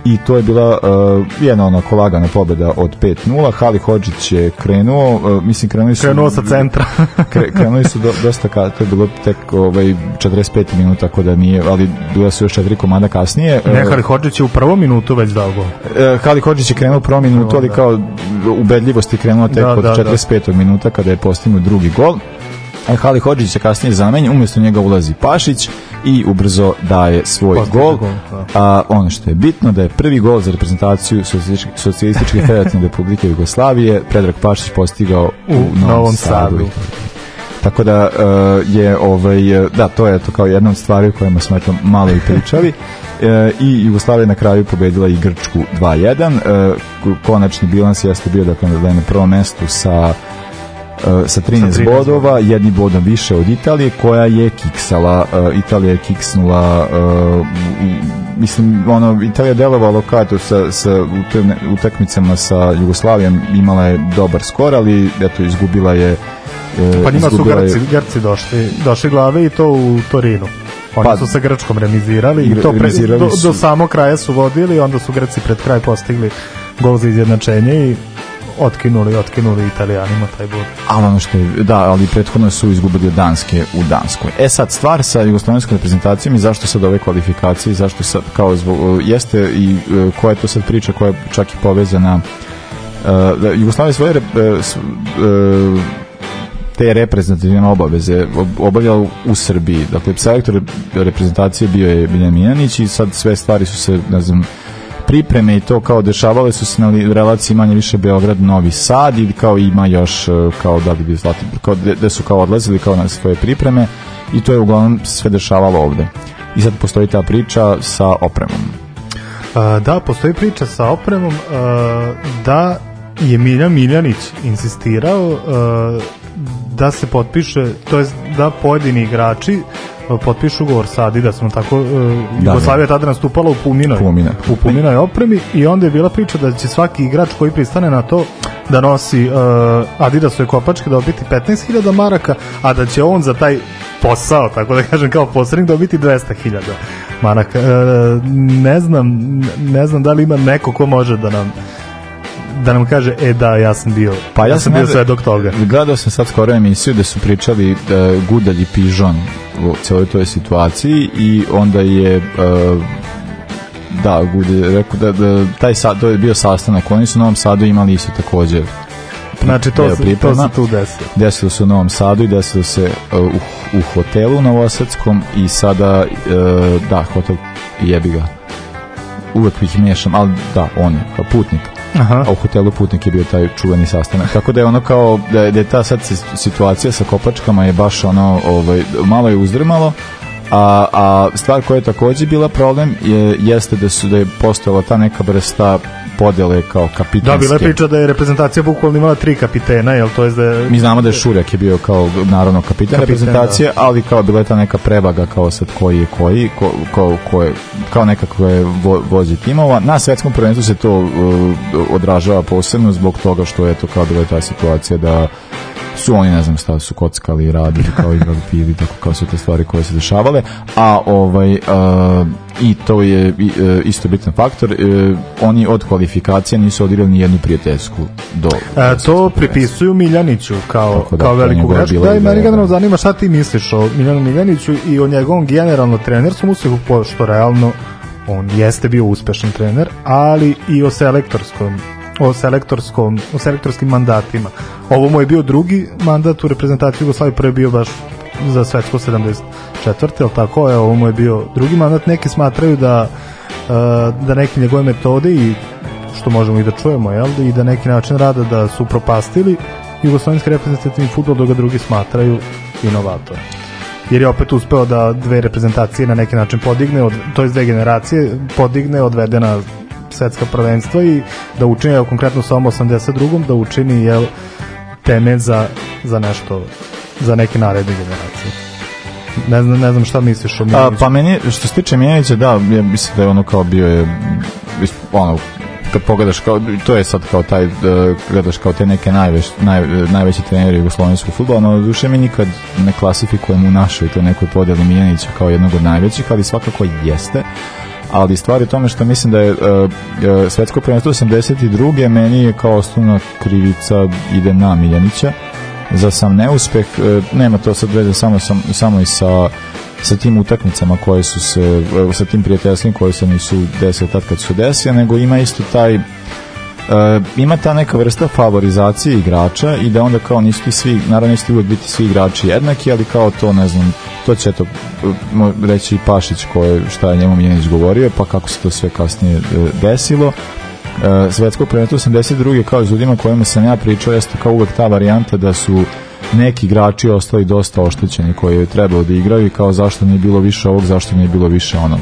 I to je bila uh, jedna onako lagana pobeda od 5-0. Hali Hodžić je krenuo, uh, mislim krenuli su... Krenuo sa centra. [LAUGHS] Kre, krenuli su do, dosta ka, to je bilo tek ovaj 45 minuta tako da nije, ali bila su još četiri komada kasnije. Ne, E, Hali Hodžić je u prvom minutu već dao gol. E, Hali Hodžić je krenuo prvo minutu, ali kao ubedljivost je krenuo tek Da, od da, da. 45. minuta kada je postignut drugi gol. Hali Hodžić se kasnije zamenjen, umjesto njega ulazi Pašić i ubrzo daje svoj Postiže gol. gol, da. A ono što je bitno da je prvi gol za reprezentaciju Socijalističke, [LAUGHS] federativne republike Jugoslavije Predrag Pašić postigao u, U Novom Sadu. Tako da uh, je ovaj da to je to kao jedna od stvari o kojima smo eto malo i pričali. E, i Jugoslavija je na kraju pobedila i Grčku 2-1. E, konačni bilans jeste bio dakle da je na prvom mestu sa sa 13, Sa 13 bodova, jedni bodom više od Italije koja je kiksala, e, Italija je kiksnula e, u- u- mislim, ono, Italija je delovala kao eto, sa, sa utakmicama sa Jugoslavijom imala je dobar skor, ali eto, izgubila je e, Pa njima su Grci, Grci došli, došli glave i to u Torinu. Oni Pa- su sa Grčkom remizirali i to pre, do, do samog kraja su vodili, onda su Grci pred kraj postigli gol za izjednačenje i otkinuli, otkinuli Italijanima taj bod. Ali ono što je, da, ali prethodno su izgubili od Danske u Danskoj. E sad, stvar sa jugoslovenskom reprezentacijom i zašto sad ove kvalifikacije, zašto sad, kao zbog, jeste i e, koja je to sad priča koja je čak i povezana e, da Jugoslavija svoje e, te reprezentativne obaveze ob- obavljao u Srbiji. Dakle, selektor reprezentacije bio je Miljan Miljanić i sad sve stvari su se, ne znam, pripreme i to kao dešavale su se na relaciji manje više Beograd Novi Sad ili kao ima još e, kao da li bi Zlatibor kao gde su kao odlazili kao na svoje pripreme i to je uglavnom sve dešavalo ovde. I sad postoji ta priča sa opremom. Da, postoji priča sa opremom da je Miljan Miljanić insistirao da se potpiše, to jest da pojedini igrači potpišu ugovor sa Adidasom, tako uh, Jugoslavija je tada nastupala u Puminoj. u puninoj opremi i onda je bila priča da će svaki igrač koji pristane na to da nosi uh, Adidasove kopačke dobiti 15.000 maraka, a da će on za taj posao, tako da kažem kao posrednik dobiti 200.000 maraka. E, ne znam, ne znam da li ima neko ko može da nam da nam kaže, e da, ja sam bio, Pa ja, sam bio ne- svedok toga. Gledao sam sad skoro emisiju gde su pričali uh, Gudalj i Pižon u celoj toj situaciji i onda je uh, da, Gudalj rekao da, da taj sad, to je bio sastanak, oni su u Novom Sadu imali isto takođe Znači, to, deo se, to se tu desilo. desilo se u Novom Sadu i desilo se uh, u, u hotelu Novosadskom i sada uh, da, hotel jebi ga uvek ih mešam, ali da, on je putnik Aha. a u hotelu putnik je bio taj čuveni sastanak tako da je ono kao da je, da je ta sad si- situacija sa kopačkama je baš ono ovaj, malo je uzdrmalo A, a stvar koja je takođe bila problem je, jeste da su da je postojala ta neka vrsta podele kao kapitanske. Da, bila je priča da je reprezentacija bukvalno imala tri kapitena, jel to je da. Mi znamo da je Šurjak je bio kao naravno kapitan, Kapitan, reprezentacije, ali kao bila je ta neka prevaga kao sad koji je koji, ko, ko, ko je, kao nekako je vo, vođe timova. Na svetskom prvenstvu se to uh, odražava posebno zbog toga što je to kao bila je ta situacija da su oni ne znam šta su kockali i radili kao igrali pili tako kao su te stvari koje se dešavale a ovaj uh, i to je i, uh, isto bitan faktor uh, oni od kvalifikacija nisu odigrali ni jednu prijateljsku do, svetskog to pripisuju Miljaniću kao, Tako da, kao veliku grešku. Da, i meni generalno da. zanima šta ti misliš o Miljanu Miljaniću i o njegovom generalno trenerskom uspehu, pošto realno on jeste bio uspešan trener, ali i o selektorskom o selektorskom, o selektorskim mandatima. Ovo mu je bio drugi mandat u reprezentaciji Jugoslavije, prvi je bio baš za svetsko 74. ali tako je, ovo mu je bio drugi mandat. Neki smatraju da e, da neke njegove metode i što možemo i da čujemo, jel, i da neki način rada da su propastili jugoslovenski reprezentativni futbol, dok ga drugi smatraju inovator. Jer je opet uspeo da dve reprezentacije na neki način podigne, od, to je dve generacije, podigne, odvede na svetska prvenstva i da učini, evo konkretno sa ovom 82. da učini jel, temelj za, za nešto, za neke naredne generacije. Ne znam, ne znam šta misliš o A, Miljaniću. pa meni, što se tiče Mijanića, da, ja mislim da je ono kao bio je, ono, kad pogledaš kao, to je sad kao taj, e, gledaš kao te neke najveš, naj, najveći treneri jugoslovenskog futbola, no duše mi nikad ne klasifikujemo u našoj to nekoj podeli Mijanića kao jednog od najvećih, ali svakako jeste ali stvar je tome što mislim da je uh, svetsko prvenstvo 82. meni je kao osnovna krivica ide na Miljanića za sam neuspeh uh, nema to sad veze samo, sam, samo i sa sa tim utakmicama koje su se sa tim prijateljskim koje se nisu desile tad kad su desile nego ima isto taj Uh, ima ta neka vrsta favorizacije igrača i da onda kao nisu svi, naravno nisu ti uvek biti svi igrači jednaki, ali kao to ne znam, to će to reći Pašić koje, šta je njemu Mijenić govorio, pa kako se to sve kasnije uh, desilo. Uh, svetsko prvenstvo 82. kao iz ljudima kojima sam ja pričao jeste kao uvek ta varijanta da su neki igrači ostali dosta oštećeni koji je trebalo da igraju i kao zašto nije bilo više ovog, zašto nije bilo više onog.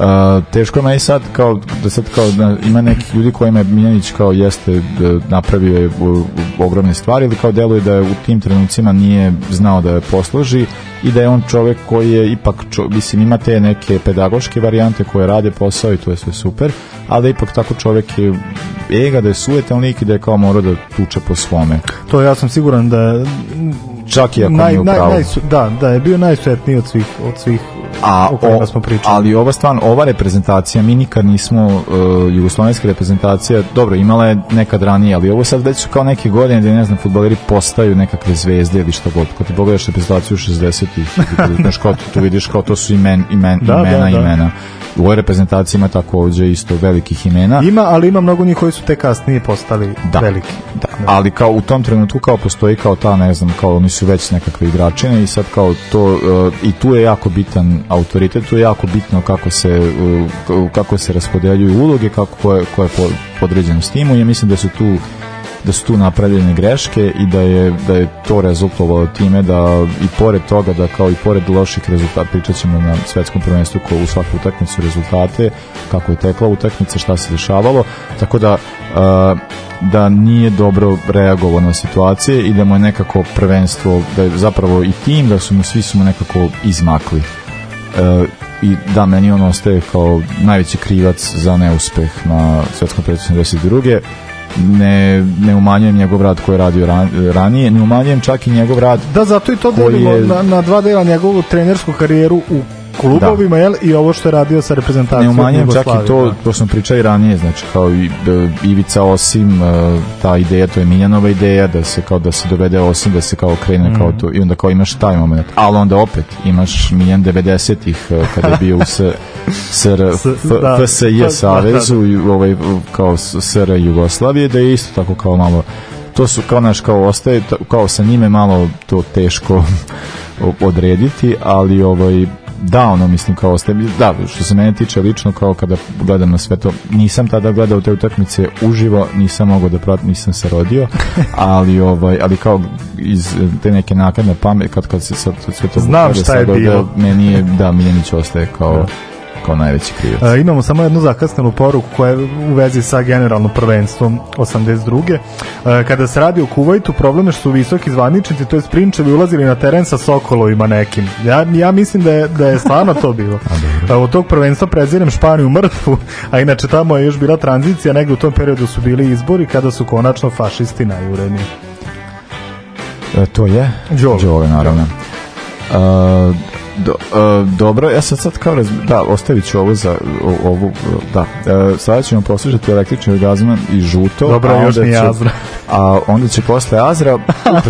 Uh, teško je meni sad kao da sad kao da ima neki ljudi kojima je Miljanić kao jeste da napravio je ogromne stvari ili kao deluje da je u tim trenucima nije znao da je posloži i da je on čovek koji je ipak čo, mislim ima te neke pedagoške varijante koje rade posao i to je sve super ali da ipak tako čovek je ega da je sujetan lik i da je kao morao da tuče po svome. To ja sam siguran da je čak i ako naj, nije u naj, pravu. naj, da, da je bio najsvetniji od svih, od svih a o smo pričali. ali ova stvarno ova reprezentacija mi nikad nismo uh, jugoslovenska reprezentacija dobro imala je nekad ranije ali ovo sad već su kao neke godine gde ne znam fudbaleri postaju nekakve zvezde ili što god kad ti pogledaš reprezentaciju 60-ih znaš kao tu, vidiš kao to su imen, imen, Da, da, imena da. imena u ovoj reprezentaciji ima takođe isto velikih imena Ima, ali ima mnogo njih koji su te kasnije postali da, veliki. Da. ali kao u tom trenutku kao postoji kao ta ne znam kao oni su već nekakve igračine i sad kao to uh, i tu je jako bitan autoritet tu je jako bitno kako se uh, kako se raspodeljuju uloge kako ko je, ko je po, podređeno s timu ja mislim da su tu da su tu napravljene greške i da je, da je to rezultovalo time da i pored toga da kao i pored loših rezultata pričat ćemo na svetskom prvenstvu ko u svaku utakmicu rezultate kako je tekla utakmica šta se dešavalo tako da uh, da nije dobro reagovao na situacije i da mu je nekako prvenstvo da je zapravo i tim da su mu svi su mu nekako izmakli. E, i da meni on ostaje kao najveći krivac za neuspeh na svetskom prvenstvu 72 ne, ne umanjujem njegov rad koji je radio ran, ranije, ne umanjujem čak i njegov rad Da, zato i to delimo je- na, na dva dela njegovu trenersku karijeru u klubovima, jel, i ovo što je radio sa ne reprezentacijom umanjujem čak Jugoslavije. i to, da. to smo pričali ranije, znači kao i e, Ivica Osim, e, ta ideja, to je Miljanova ideja, da se kao da se dovede Osim, da se kao krene Mm. kao to, i onda kao imaš taj moment, ali onda opet imaš Miljan 90-ih e, kada je bio u SR, [LAUGHS] S- F, da. FSJ Da, da, Savezu, i ovaj, kao SR Jugoslavije, da je isto tako kao malo to su kao naš kao ostaje kao sa njime malo to teško [LAUGHS] odrediti, ali ovaj da, ono, mislim, kao ostaje, da, što se mene tiče lično, kao kada gledam na sve to, nisam tada gledao te utakmice uživo, nisam mogao da pratim, nisam se rodio, [LAUGHS] ali, ovaj, ali kao iz te neke nakladne pamet, kad, kad se sad, sve to... Znam šta je bilo. Meni je, da, Miljanić ostaje kao, kao najveći krivac. E, imamo samo jednu zakasnenu poruku koja je u vezi sa generalnom prvenstvom 82. E, kada se radi o Kuvajtu, problem je što su visoki zvaničnici, to je sprinčevi, ulazili na teren sa Sokolovima nekim. Ja, ja mislim da je, da je stvarno to bilo. [LAUGHS] E, od tog prvenstva prezirem Španiju mrtvu, a inače tamo je još bila tranzicija, negde u tom periodu su bili izbori kada su konačno fašisti najureni. E, to je Đole. Đole, naravno. Uh, do, uh, dobro, ja sad sad kao raz, da, ostavit ću ovo za o- ovu, da, uh, sada ćemo poslušati električni orgazman i žuto, Dobro, a još onda će- Azra. [LAUGHS] a onda će posle Azra,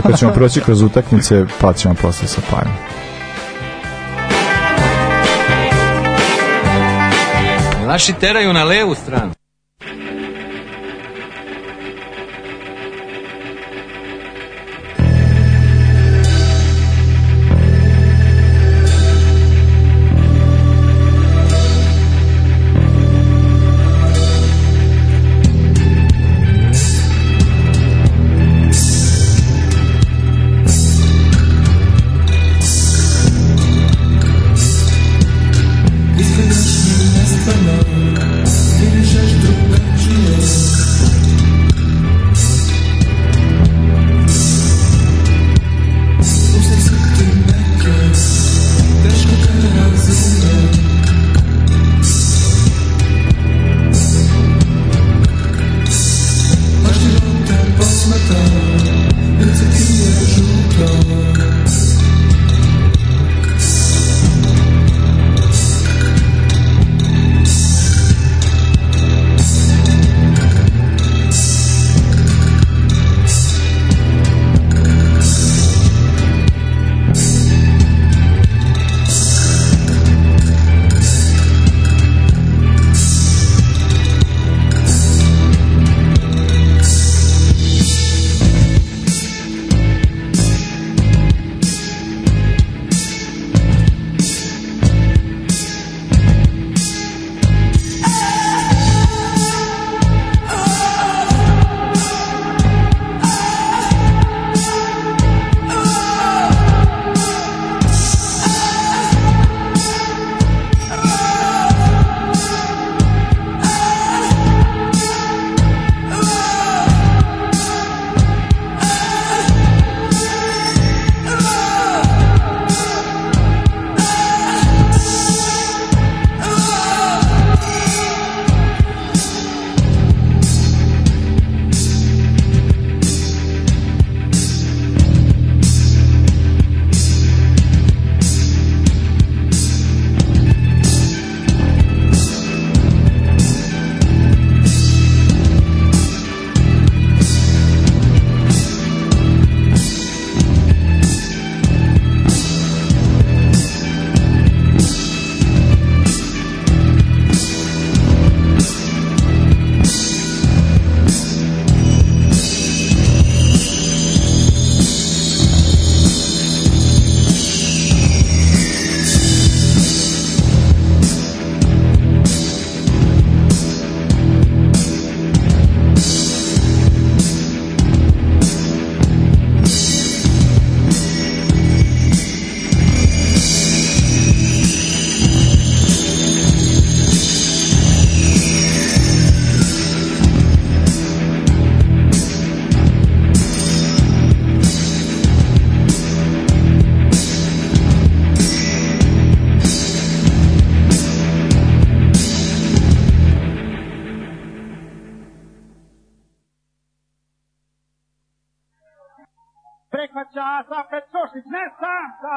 kad ćemo proći kroz utakmice, pa ćemo posle sa Pajom. Naši teraju na levu stranu.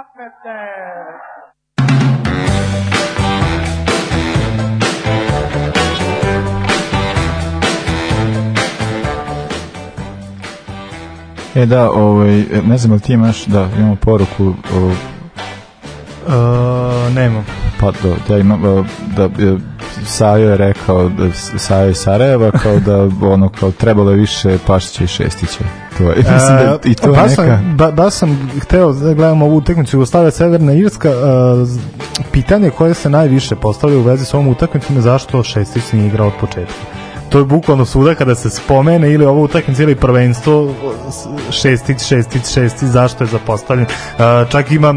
Safete! E da, ovaj, ne znam, ali ti imaš, da, imamo poruku, o, Uh, nemam. pa da, ja imam, da, e, Sajo je rekao, da, Sajo iz Sarajeva, kao da, ono, kao trebalo je više Pašića i Šestića. To je, [LAUGHS] mislim da i to je baš neka... Sam, ba, baš sam hteo da gledam ovu utakmicu Jugoslavia Severna Irska. Uh, pitanje koje se najviše postavlja u vezi s ovom utakmicom je zašto Šestić nije igrao od početka. To je bukvalno svuda kada se spomene ili ovo utakmica ili prvenstvo Šestić, Šestić, Šestić, zašto je zapostavljen. Uh, čak ima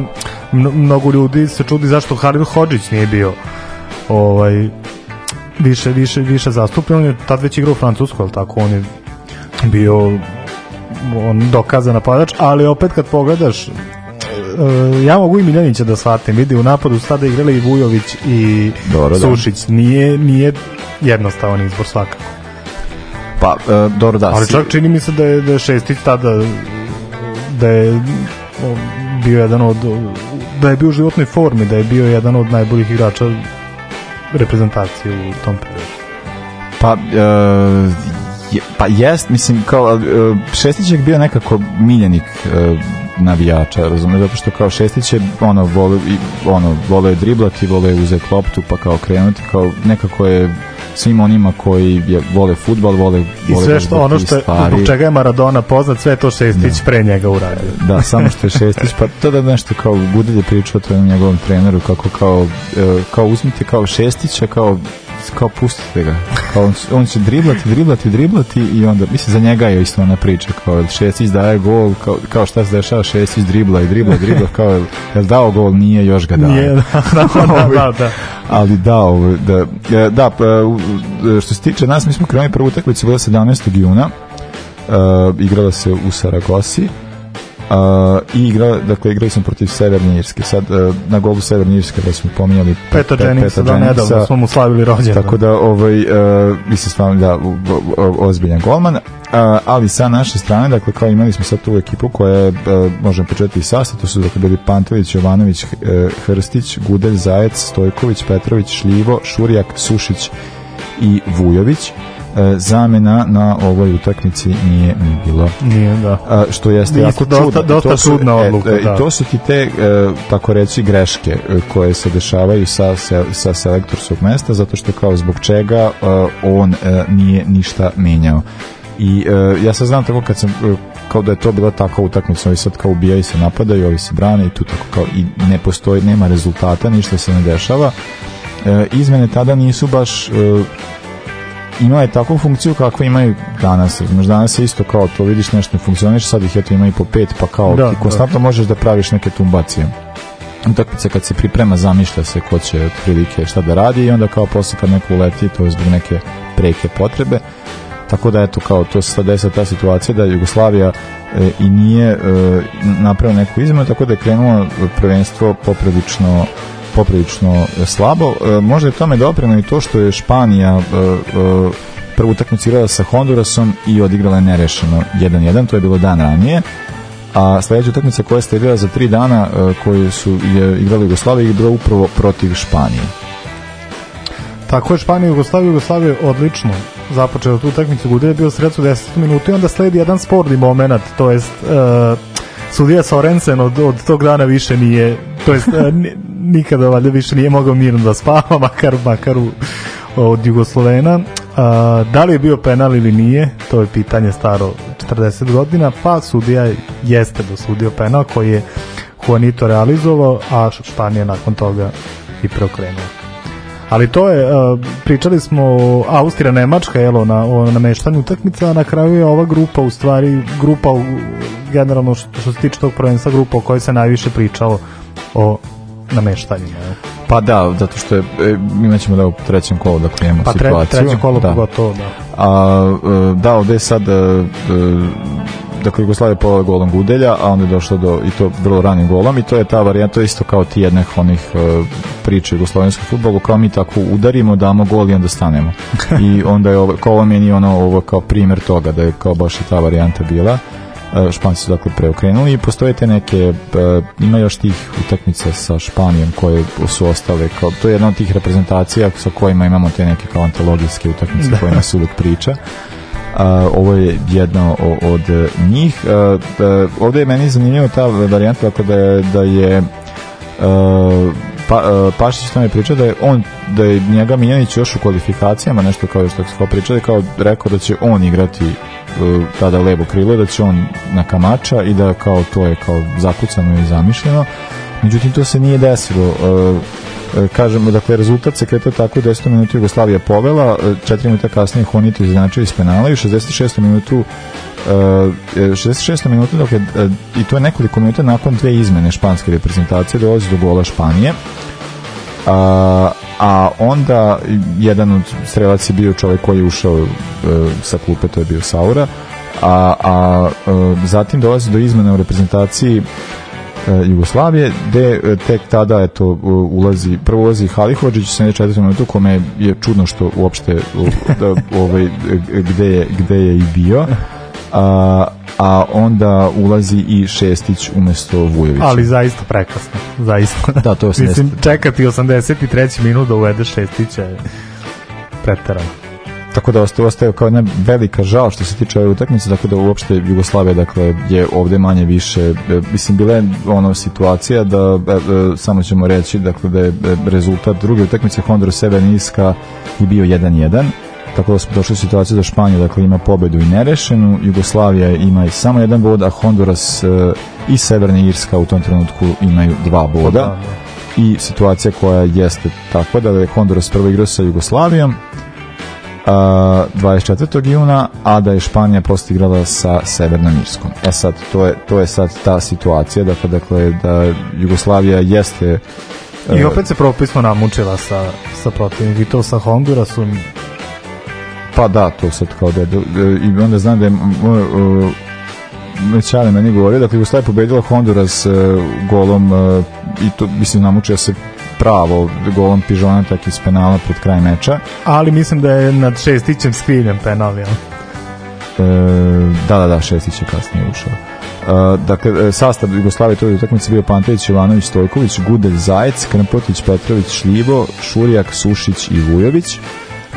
mnogo ljudi se čudi zašto Halil Hodžić nije bio ovaj više više više zastupljen on je tad već igrao u Francusku al tako on je bio on dokazan napadač, ali opet kad pogledaš uh, ja mogu i Miljanića da shvatim, vidi u napadu su tada igrali i Vujović i Dobro, Sušić, da. nije, nije jednostavan izbor svakako. Pa, uh, dobro da. Ali čak čini mi se da je, da je Šestić tada da je bio jedan od da je bio u životnoj formi, da je bio jedan od najboljih igrača reprezentacije u tom periodu. Pa, uh, je, pa jest, mislim, kao uh, Šestić je bio nekako miljenik uh, navijača, razumiješ, zato što kao Šestić je ono, vole, ono, vole driblati, vole uzeti loptu, pa kao krenuti, kao nekako je svim onima koji je, vole futbal, vole, I vole sve što ono što je, zbog čega je Maradona poznat, sve to Šestić da. pre njega uradio. Da, samo što je Šestić, pa to da nešto kao Gudelj je pričao to je njegovom treneru, kako kao, kao uzmite kao Šestića, kao kao pustite ga. Kao on, on će driblati, driblati, driblati i onda, mislim, za njega je isto ona priča, kao Šestić daje gol, kao, kao šta se dešava, Šestić dribla i dribla, dribla, kao je, je dao gol, nije, još ga daje. Nije, da, da, da, [LAUGHS] da, da. Ali da, ovo, da, da, pa, što se tiče nas, mi smo krenuli prvu utakmicu, bila 17. juna, uh, igrala se u Saragosi, Uh, i igra, dakle, igrali smo protiv Severne Irske. Sad, uh, na golu Severne Irske da smo pominjali Peta Pe, Jenningsa, da, nedavno smo mu slavili rođendan. Tako da, ovaj, uh, vi se stvarno, da, ozbiljan golman. Uh, ali sa naše strane, dakle, kao imali smo sad tu ekipu koja je, uh, možemo početi i sastav, to su dakle bili Pantović, Jovanović, uh, Hrstić, Gudelj, Zajec, Stojković, Petrović, Šljivo, Šurjak, Sušić i Vujović zamena na ovoj utakmici nije ni bilo. Nije, da. A, što jeste jako čudno. Dosta čudna odluka, e, da. I to su ti te, e, tako reći, greške e, koje se dešavaju sa, sa, sa selektorskog mesta, zato što kao zbog čega e, on e, nije ništa menjao. I e, ja sad znam tako kad sam e, kao da je to bila takva utakmica, ovi sad kao ubijaju se napadaju, ovi se brane i tu tako kao i ne postoji, nema rezultata, ništa se ne dešava. E, izmene tada nisu baš e, imao je takvu funkciju kakvu imaju danas. Znaš, danas je isto kao to vidiš nešto ne funkcioniš, sad ih eto ima i po pet, pa kao Da, ti konstantno da. možeš da praviš neke tumbacije. Utakmica kad se priprema zamišlja se ko će otprilike šta da radi i onda kao posle kad neko uleti to je zbog neke preke potrebe. Tako da eto kao to se sad desila ta situacija da Jugoslavija e, i nije e, napravila neku izmenu, tako da je krenulo prvenstvo poprilično poprilično slabo. E, možda je tome dopremo i to što je Španija e, e, prvu utakmicu igrala sa Hondurasom i odigrala je nerešeno 1-1, to je bilo dan ranije. A sledeća utakmica koja ste igrala za tri dana koju su je igrali Jugoslavija je bila upravo protiv Španije. Tako je Španija Jugoslavija, Jugoslavija odlično započela tu utakmicu, Gudelj je bio sredstvo 10 minuta i onda sledi jedan sporni moment, to jest uh, sudija Sorensen od, od tog dana više nije, to jest nikada valjda više nije mogao mirno da spava, [LAUGHS] makar, makar u, od Jugoslovena. Uh, da li je bio penal ili nije, to je pitanje staro 40 godina, pa sudija jeste dosudio penal koji je Juanito realizovao, a Španija nakon toga i preokrenula. Ali to je, pričali smo Austrija, Nemačka, jelo, na, o nameštanju utakmica, a na kraju je ova grupa, u stvari, grupa, generalno što, što se tiče tog prvenstva, grupa o kojoj se najviše pričalo o nameštanjima. Pa da, zato što je, e, imat ćemo da u trećem kolu da klijemo Pa tre, situaciju. treće kolo da. pogotovo, da. A, e, da, ovde je sad e, e, dakle Jugoslavia je povela golom Gudelja, a onda je došlo do i to vrlo ranim golom i to je ta varijanta, to je isto kao ti jednih onih uh, priče u jugoslovenskom fudbalu, kao mi tako udarimo, damo gol i onda stanemo. [LAUGHS] I onda je ovo, kao ovo meni ono ovo kao primer toga da je kao baš i ta varijanta bila. Uh, Španci su dakle preokrenuli i postoje te neke uh, ima još tih utakmica sa Španijom koje su ostale kao, to je jedna od tih reprezentacija sa kojima imamo te neke kao antologijske utakmice Da. kojima se uvek priča Uh, ovo je jedna od njih. Uh, uh, ovde je meni zanimljivo ta varijanta dakle, da je, da je pa, Pašić nam je pričao da je on da je njega Miljanić još u kvalifikacijama nešto kao što smo pričali kao rekao da će on igrati tada levo krilo da će on na kamača i da kao to je kao zakucano i zamišljeno međutim to se nije desilo e, e, kažemo, dakle, rezultat se kretao tako 10. minutu Jugoslavija povela, 4 minuta kasnije Honito izjednačio iz penala i u 66. minutu Uh, 66. minuta dakle, uh, i to je nekoliko minuta nakon dve izmene španske reprezentacije dolazi do gola Španije a, a onda jedan od strelaca je bio čovjek koji je ušao uh, sa klupe, to je bio Saura a, a uh, zatim dolazi do izmene u reprezentaciji uh, Jugoslavije, gde uh, tek tada eto ulazi prvo ulazi Halihođić u 74. minutu kome je čudno što uopšte da, ovaj, gde, je, gde je i bio a, a onda ulazi i Šestić umesto Vujovića. Ali zaista prekasno, zaista. Da, to je Mislim, čekati 83. minut da uvede Šestića je preterano. Tako da ostaje, ostaje kao jedna velika žal što se tiče ove utakmice, tako da uopšte Jugoslavija dakle, je ovde manje više, e, mislim, bila je ono situacija da, e, e, samo ćemo reći, dakle, da je rezultat druge utakmice Honduras Iska je bio 1-1, tako da smo došli u situaciju da Španija dakle, ima pobedu i nerešenu, Jugoslavija ima i samo jedan bod, a Honduras e, i Severna Irska u tom trenutku imaju dva boda. I situacija koja jeste takva da je Honduras prvo igrao sa Jugoslavijom, a, 24. juna, a da je Španija posle igrala sa Severnom Irskom. E sad, to je, to je sad ta situacija, dakle, dakle da Jugoslavija jeste I opet se propisno namučila sa, sa protivnik i to sa Hondurasom Pa da, to sad kao da, da i onda znam da je Mećale meni govorio, dakle Jugoslavia je pobedila Honduras uh, golom uh, i to, mislim, namučio se pravo golom Pižona tak iz penala pred kraj meča. Ali mislim da je nad Šestićem skrivljen penal, jel? E, da, da, da, Šestić je kasnije ušao. Uh, dakle, sastav Jugoslavije toj utakmici bio Pantović, Jovanović, Stojković, Gudelj, Zajec, Krmpotić, Petrović, Šljivo, Šurijak, Sušić i Vujović.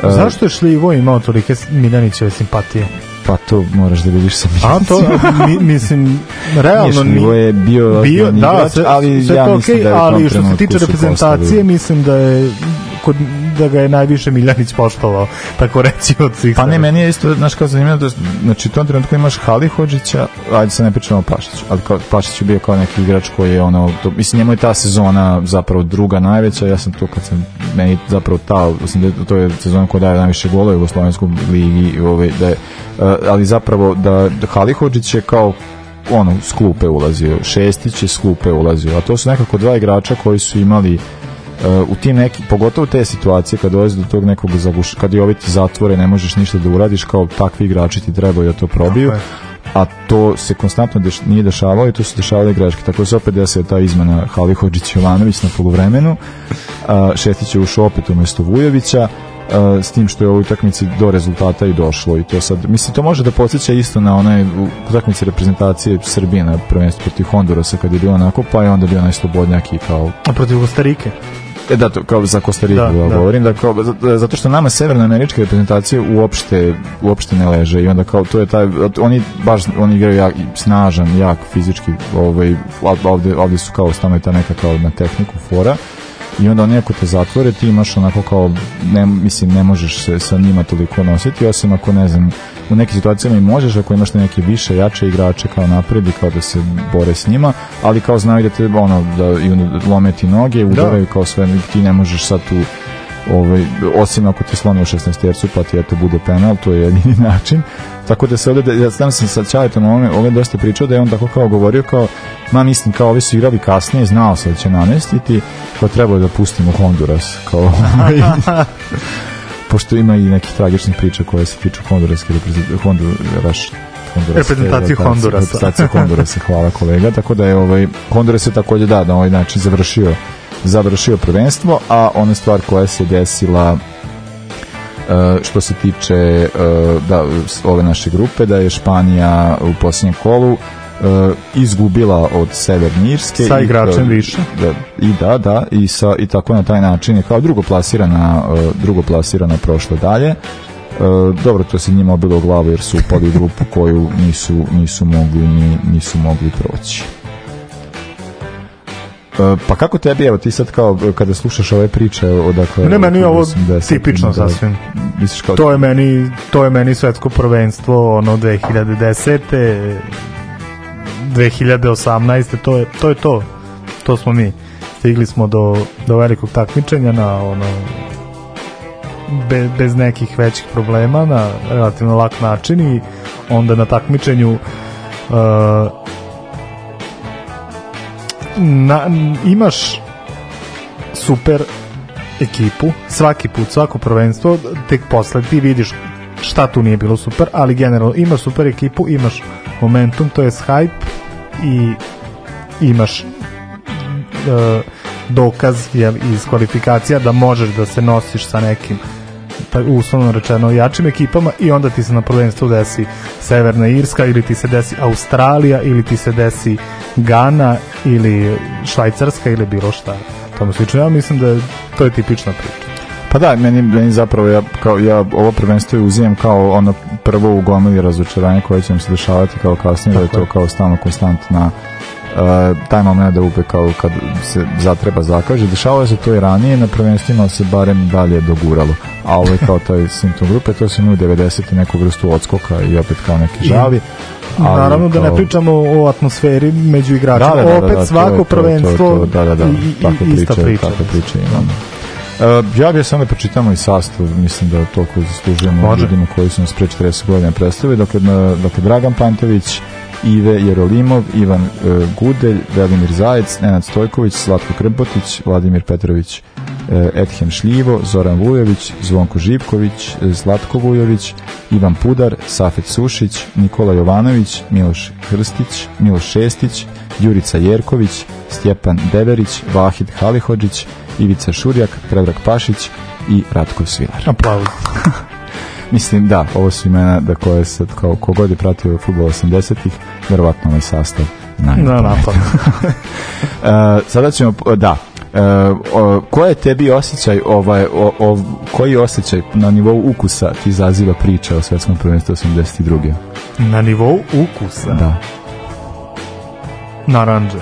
Uh, Zašto je Šljivo imao tolike Miljanićeve simpatije? Pa to moraš da vidiš sa A to, mi, mislim, realno... Šljivo je bio, bio da, igrač, sve, ali sve ja to mislim okay, da je ali što se tiče reprezentacije, mislim da je kod da ga je najviše Miljanić poštovao, tako reći od svih. Pa ne, meni je isto, znaš kao zanimljivo da, znači u tom trenutku imaš Halihođića, ajde se ne pričamo o Pašiću, ali kao, Pašić je bio kao neki igrač koji je ono, to, mislim njemu je ta sezona zapravo druga najveća, ja sam tu kad sam, meni zapravo ta, mislim da to je sezona koja daje najviše golova u Jugoslovenskoj ligi, ovaj, da je, ali zapravo da, da Halihođić je kao ono, s klupe ulazio, Šestić je s klupe ulazio, a to su nekako dva igrača koji su imali u tim neki, pogotovo te situacije kad dolazi do tog nekog zaguš, kad je ovi ti zatvore, ne možeš ništa da uradiš, kao takvi igrači ti trebaju da to probiju, a to se konstantno deš, nije dešavalo i to su dešavale greške, tako da se opet desila ta izmena Halihođić Jovanović na poluvremenu, a, Šestić je ušao opet umesto Vujovića, Uh, s tim što je u ovoj utakmici do rezultata i došlo i to sad, mislim to može da podsjeća isto na onaj utakmici reprezentacije Srbije na prvenstvu protiv Hondurasa kad je bio onako, pa je onda bio najslobodnjak i kao... A protiv Kostarike? E da, to, kao za Kostariku da, da, govorim, da kao, zato što nama severnoameričke reprezentacije uopšte, uopšte ne leže i onda kao to je taj, oni baš, oni igraju jak, snažan, jak fizički, ovaj, ovde, ovde su kao stano ta neka kao na tehniku fora i onda oni ako te zatvore ti imaš onako kao ne, mislim ne možeš se sa njima toliko nositi osim ako ne znam u nekim situacijama i možeš ako imaš neke više jače igrače kao napred i kao da se bore s njima ali kao znaju da te ono da i lome ti noge udaraju da. kao sve ti ne možeš sad tu ovaj, osim ako te slone u 16 tercu pa ti eto bude penal, to je jedini [LAUGHS] način tako da se ovde, ja znam sam sa Ćaletom ovome, ovde dosta pričao da je on tako kao govorio kao, ma mislim kao ovi su igrali kasnije, znao se da će namestiti kao trebao da pustimo Honduras kao [LAUGHS] pošto ima i nekih tragičnih priča koje se tiču Honduraske Honduras reprezentacije Hondurasa. Reprezentacije Hondurasa, hvala kolega. Tako da je ovaj Honduras je takođe da na ovaj način završio završio prvenstvo, a ona stvar koja se desila Uh, što se tiče uh, da, ove naše grupe, da je Španija u posljednjem kolu uh, izgubila od Severne Irske sa igračem i, više. da, i da, da i, sa, i tako na taj način je kao drugo plasirana drugo plasirana prošla dalje. Dobro, to se njima obilo u glavu jer su upali u grupu koju nisu, nisu mogli ni, nisu mogli proći. E, pa kako tebi, evo ti sad kao kada slušaš ove priče odakle... Ne, meni je ovo 80, tipično da, sasvim. Misliš kao... To je meni to je meni svetsko prvenstvo ono 2010. 2018. to je to je to. To smo mi. Stigli smo do do velikog takmičenja na ono be, bez nekih većih problema na relativno lak način i onda na takmičenju uh, na, imaš super ekipu, svaki put, svako prvenstvo, tek posle ti vidiš šta tu nije bilo super, ali generalno imaš super ekipu, imaš momentum, to je hype i imaš uh, dokaz jel, iz kvalifikacija da možeš da se nosiš sa nekim pa uslovno rečeno jačim ekipama i onda ti se na prvenstvu desi Severna Irska ili ti se desi Australija ili ti se desi Gana ili Švajcarska ili bilo šta tome slično. Ja mislim da to je tipična priča. Pa da, meni, meni zapravo ja, kao, ja ovo prvenstvo je uzimam kao ono prvo u gomili razočaranje koje će nam se dešavati kao kasnije, da je to kao stalno konstantna taj moment da uvek kao kad se zatreba zakaže. Dešavalo se to i ranije na prvenstvima se barem dalje doguralo. A ovo je kao taj simptom grupe, to se u 90. neku vrstu odskoka i opet kao neki žavi. Ali Naravno da ne pričamo o atmosferi među igračima. Da, da, da, Opet da, svako to prvenstvo to, to, da, da, da, i, tako i, ista priča. Tako priče imamo. Uh, ja bih samo da pročitamo i sastav, mislim da toliko zaslužujemo Može. ljudima koji su nas pre 40 godina predstavili. Dakle, na, dakle Dragan Pantević, Ive Jerolimov, Ivan uh, Gudelj, Velimir Zajec, Nenad Stojković, Slatko Krbotić, Vladimir Petrović, uh, Edhem Šljivo, Zoran Vujović, Zvonko Živković, uh, Zlatko Vujović, Ivan Pudar, Safet Sušić, Nikola Jovanović, Miloš Hrstić, Miloš Šestić, Jurica Jerković, Stjepan Deverić, Vahid Halihodžić, Ivica Šurjak, Predrag Pašić i Ratko Svilar. Aplauz. [LAUGHS] Mislim da, ovo su imena da koje sad kao kogod je pratio futbol 80-ih, verovatno ovaj sastav. Na napad. Uh, [LAUGHS] sada ćemo, da, Uh, o, ko je tebi osjećaj ovaj, o, o, koji osjećaj na nivou ukusa ti izaziva priča o svetskom prvenstvu 82. Na nivou ukusa. Da. Naranđe.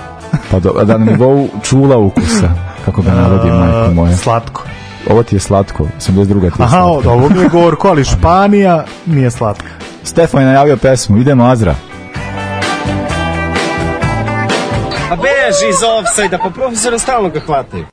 Pa do, da na nivou čula ukusa, kako ga navodi [LAUGHS] majko moja. Slatko. Ovo ti je slatko, 82. ti je Aha, od slatko. ovog je gorko, ali Španija nije slatko. Stefan je najavio pesmu, idemo Azra. A beži iz offside-a, pa profesora stalno ga hvataju.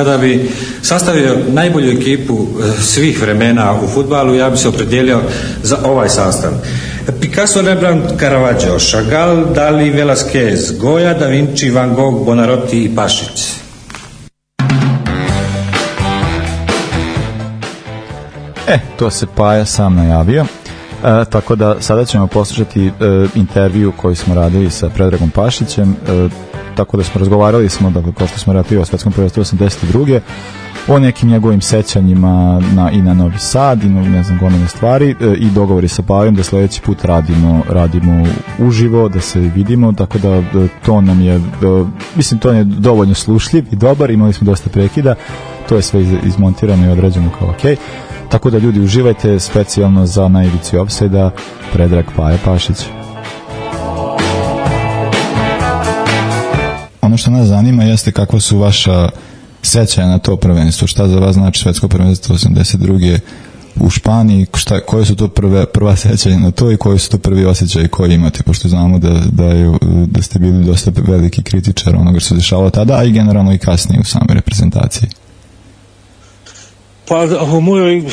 Kada bi sastavio najbolju ekipu eh, svih vremena u futbalu, ja bi se opredijelio za ovaj sastav. Picasso, Rembrandt, Caravaggio, Chagall, Dali, Velasquez, Goya, Da Vinci, Van Gogh, Bonarotti i Pašić. E, to se Paja sam najavio. E, tako da sada ćemo poslušati e, intervju koji smo radili sa Predragom Pašićem. E, tako da smo razgovarali smo, dakle, kao što smo rekli o svetskom prvenstvu 82 o nekim njegovim sećanjima na, i na Novi Sad i na, ne znam gomene stvari e, i dogovori sa Pajom da sledeći put radimo radimo uživo, da se vidimo tako da e, to nam je e, mislim to je dovoljno slušljiv i dobar, imali smo dosta prekida to je sve iz, izmontirano i odrađeno kao ok tako da ljudi uživajte specijalno za na ivici Offside-a Predrag Paja Pašić što nas zanima jeste kakva su vaša sećanja na to prvenstvo, šta za vas znači svetsko prvenstvo 82. u Španiji, šta, koje su to prve, prva sećanja na to i koji su to prvi osjećaji koje imate, pošto znamo da, da, je, da ste bili dosta veliki kritičar onoga što se dešavalo tada, a i generalno i kasnije u samoj reprezentaciji. Pa u mojoj uh,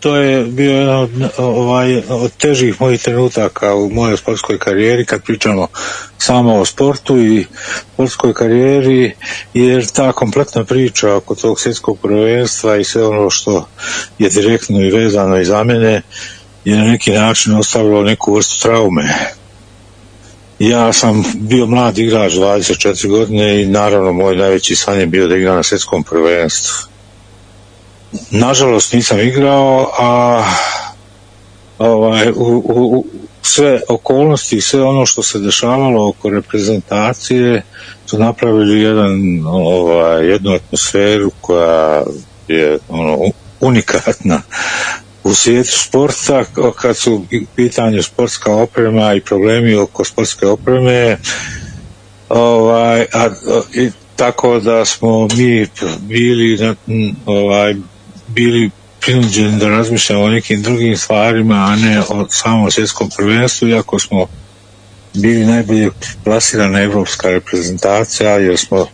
to je bio jedan od, ovaj, od težih mojih trenutaka u mojoj sportskoj karijeri kad pričamo samo o sportu i sportskoj karijeri jer ta kompletna priča oko tog svjetskog prvenstva i sve ono što je direktno i vezano i za mene je na neki način ostavilo neku vrstu traume. Ja sam bio mlad igrač 24 godine i naravno moj najveći san je bio da igram na svjetskom prvenstvu nažalost nisam igrao, a ovaj, u, u, sve okolnosti i sve ono što se dešavalo oko reprezentacije su napravili jedan, ovaj, jednu atmosferu koja je ono, unikatna u svijetu sporta kad su u pitanju sportska oprema i problemi oko sportske opreme ovaj, a, i, tako da smo mi bili na, ovaj, bili prinuđeni da razmišljamo o nekim drugim stvarima, a ne o samom svjetskom prvenstvu, iako smo bili najbolje plasirana evropska reprezentacija, jer smo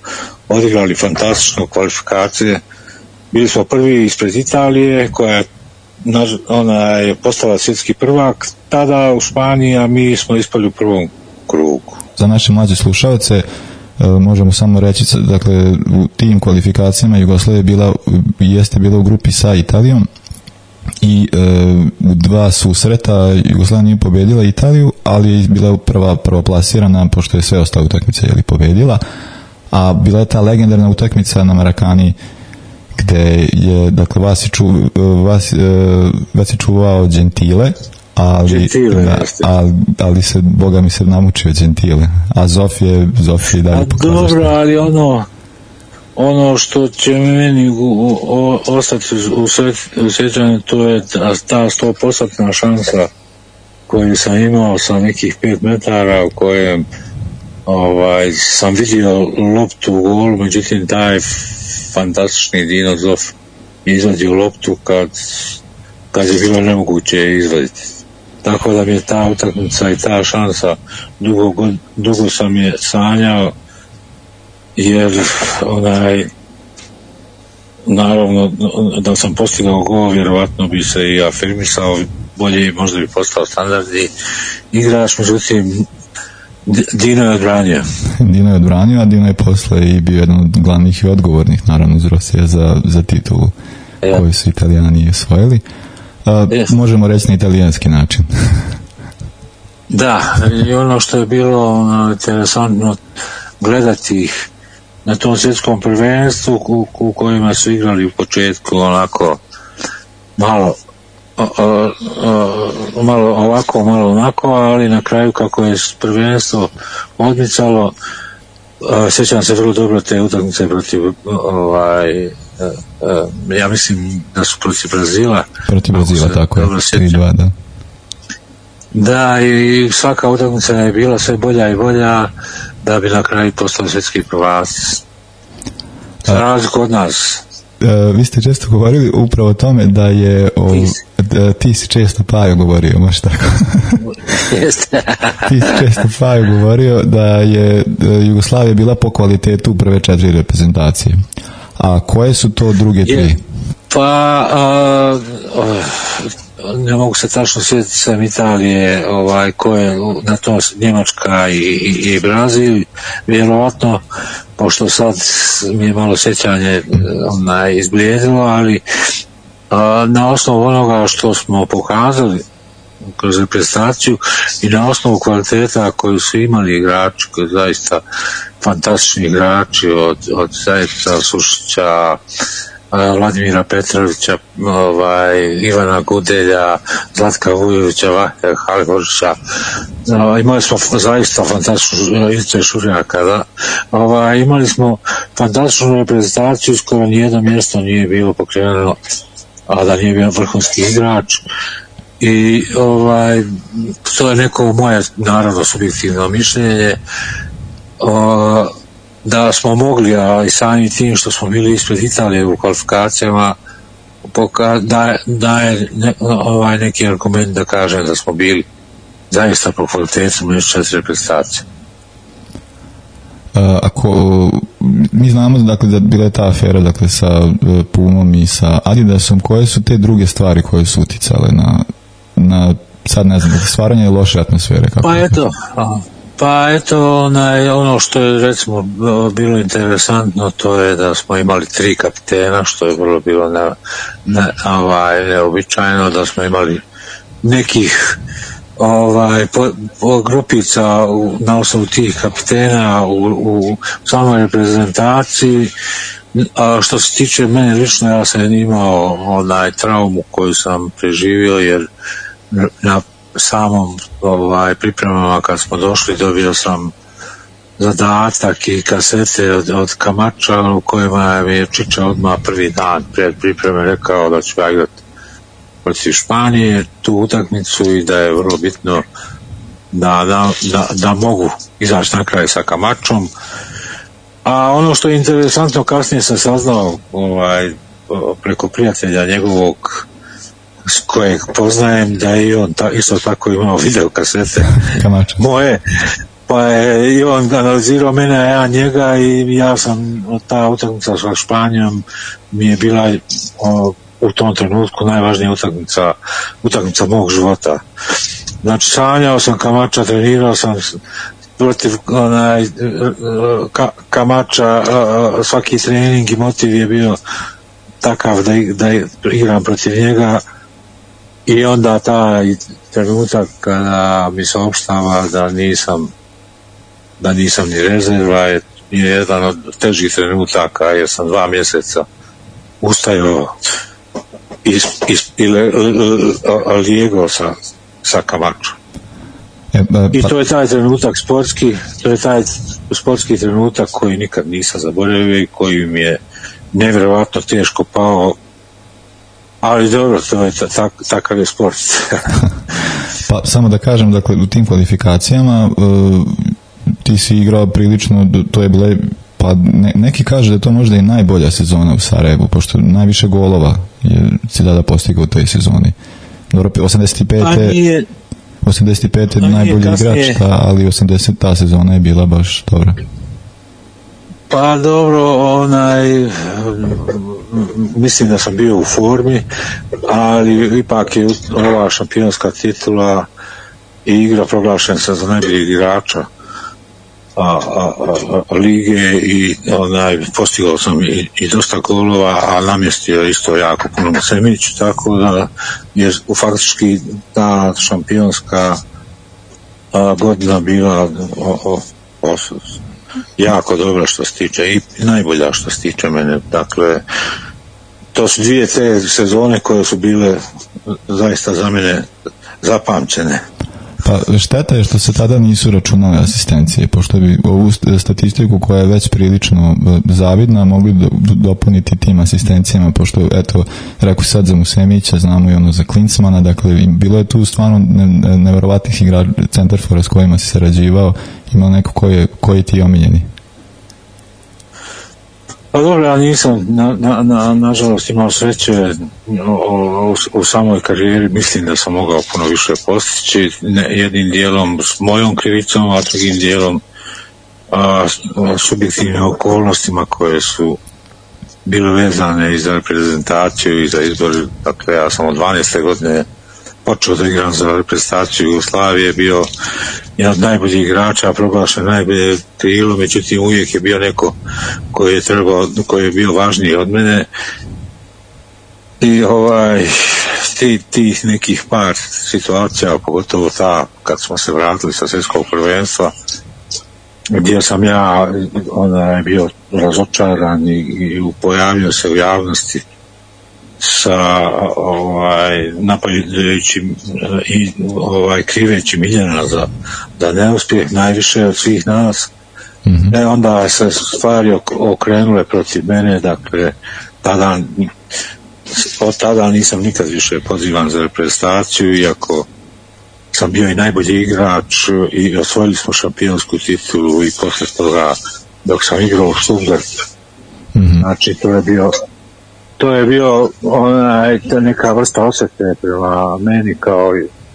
odigrali fantastično kvalifikacije. Bili smo prvi ispred Italije, koja je ona je postala svjetski prvak tada u Španiji, a mi smo ispali u prvom krugu. Za naše mlađe slušalce, možemo samo reći dakle u tim kvalifikacijama Jugoslavija je bila jeste bila u grupi sa Italijom i e, u dva susreta Jugoslavija nije pobedila Italiju, ali je bila prva prva plasirana pošto je sve ostale utakmice je pobedila. A bila je ta legendarna utakmica na Marakani gde je dakle Vasi, ču, Vas, e, Vasi čuvao Gentile ali, Gentile, da, ali, ali se, boga mi se namučio Gentile, a Zof je, Zof je dalje pokazao. Dobro, ali ono, ono što će meni u, u, ostati u, u sjećanju to je ta, ta 100% šansa koju sam imao sa nekih 5 metara u kojem ovaj, sam vidio loptu u golu, međutim taj fantastični Dino Zof izvadio loptu kad, kad je bilo nemoguće izvaditi tako da mi je ta utakmica i ta šansa dugo, dugo sam je sanjao jer onaj naravno da sam postigao gol vjerovatno bi se i afirmisao bolje i možda bi postao standardni igrač međutim Dino je odbranio. [LAUGHS] Dino je odbranio, a Dino je posle i bio jedan od glavnih i odgovornih, naravno, uz Rosija za, za titulu ja. koju su italijani osvojili. A, yes. možemo reći na italijanski način. [LAUGHS] da, i ono što je bilo ono, interesantno gledati ih na tom svjetskom prvenstvu u, u kojima su igrali u početku onako malo o, o, o, malo ovako, malo onako, ali na kraju kako je prvenstvo odmicalo, sjećam se vrlo dobro te utakmice protiv ovaj, ja mislim da su protiv Brazila. Protiv Brazila, tako je. dobro sjećam. 3-2, da. Da, i svaka utakmica je bila sve bolja i bolja da bi na kraju postao svjetski prvac. Za razliku od nas. E, vi ste često govorili upravo o tome da je o, da, ti si često Paju govorio, može tako [LAUGHS] Jeste. [LAUGHS] ti si često Paju govorio da je da Jugoslavija bila po kvalitetu prve četiri reprezentacije a koje su to druge tri? Je, pa a, ne mogu se tačno sjetiti sam Italije ovaj, koje na to Njemačka i, i, i Brazil vjerovatno pošto sad mi je malo sjećanje onaj, izblijedilo ali a, na osnovu onoga što smo pokazali kroz reprezentaciju i na osnovu kvaliteta koju su imali igrači koji zaista fantastični igrači od, od Zajeca, Sušića Vladimira Petrovića, ovaj, Ivana Gudelja, Zlatka Vujovića, Vahja Halibovića. Imali smo zaista fantastičnu Ivice Šurjaka, da. Ovaj, imali smo fantastičnu reprezentaciju s kojom nijedno mjesto nije bilo pokrenuo, a da nije bio vrhunski igrač. I ovaj, to je neko moje, naravno, subjektivno mišljenje. O, da smo mogli, a i sami tim što smo bili ispred Italije u kvalifikacijama, poka, da, da je ne, ovaj neki argument da kažem da smo bili zaista po kvalitetu među četiri reprezentacije. Ako mi znamo dakle da bila je ta afera dakle sa uh, Pumom i sa Adidasom koje su te druge stvari koje su uticale na, na sad ne znam dakle, stvaranje loše atmosfere kako pa eto a, Pa eto, onaj, ono što je recimo bilo interesantno to je da smo imali tri kapitena, što je vrlo bilo ne, ne, ovaj, neobičajno, da smo imali nekih ovaj, po, po grupica u, na osnovu tih kapitena u, u samoj reprezentaciji. A što se tiče mene lično ja sam imao onaj traumu koju sam preživio jer na samom ovaj, pripremama kad smo došli dobio sam zadatak i kasete od, od Kamača u kojima mi je Čiča odmah prvi dan pred pripreme rekao da ću ja igrati protiv Španije tu utakmicu i da je vrlo bitno da, da, da, da mogu izaći na kraj sa Kamačom. A ono što je interesantno kasnije sam saznao ovaj, preko prijatelja njegovog kojeg poznajem da je i on ta, isto tako imao video kasete. [LAUGHS] Moje. Pa je i on analizirao mene a ja njega i ja sam ta utakmica sa Španijom mi je bila o, u tom trenutku najvažnija utakmica utakmica mog života. Znači sanjao sam kamača trenirao sam protiv onaj ka, kamača svaki trening i motiv je bio takav da, da igram protiv njega i onda taj trenutak kada mi se opštava da nisam da nisam ni rezerva je, je jedan od težih trenutaka jer sam dva mjeseca ustajao i, i, i le, lijego sa, sa kamačom. E, ba, I to je taj trenutak sportski, to je taj sportski trenutak koji nikad nisam zaboravio i koji mi je nevjerovatno teško pao ali dobro, to je tak, takav je sport. [LAUGHS] pa samo da kažem, dakle, u tim kvalifikacijama uh, ti si igrao prilično, to je bile pa ne, neki kaže da to možda i najbolja sezona u Sarajevu, pošto najviše golova je Cidada postigao u toj sezoni. Dobro, 85. Pa nije, 85. Pa najbolji igrač, ta, ali 80. ta sezona je bila baš dobra. Pa dobro, onaj mislim da sam bio u formi, ali ipak je ova šampionska titula i igra proglašen sam za najboljeg igrača a, a, a, lige i onaj, postigao sam i, i dosta golova, a namjestio isto jako puno Semić, tako da je faktički ta šampionska a, godina bila o, o, o, jako dobra što se tiče i najbolja što se tiče mene. Dakle, to su dvije te sezone koje su bile zaista za mene zapamćene. Pa šteta je što se tada nisu računale asistencije, pošto bi ovu st- statistiku koja je već prilično e, zavidna mogli do, dopuniti tim asistencijama, pošto eto, rekao sad za Musemića, znamo i ono za Klinsmana, dakle bilo je tu stvarno ne, ne, neverovatnih igrača centarfora s kojima si sarađivao, imao neko koji je, koji ti je omiljeni? Pa dobro, ja nisam, na, na, na, nažalost, imao sreće o, o, u samoj karijeri, mislim da sam mogao puno više postići, ne, jednim dijelom s mojom krivicom, a drugim dijelom a, subjektivnim okolnostima koje su bile vezane i za reprezentaciju i za izbor. Dakle, ja sam od 12. godine počeo da igram za reprezentaciju Jugoslavije, bio jedan od najboljih igrača, proglašen najbolje krilo, međutim uvijek je bio neko koji je trebao, koji je bio važniji od mene. I ovaj ti, tih nekih par situacija, pogotovo ta kad smo se vratili sa svjetskog prvenstva gdje sam ja onaj, bio razočaran i, i pojavio se u javnosti sa ovaj napadajućim i ovaj kriveći Miljana za da neuspjeh najviše od svih nas mm -hmm. e onda se stvari okrenule protiv mene dakle tada od tada nisam nikad više pozivan za reprezentaciju iako sam bio i najbolji igrač i osvojili smo šampionsku titulu i posle toga dok sam igrao u Stuttgart mm -hmm. znači to je bio to je bio onaj, to neka vrsta osjete prema meni kao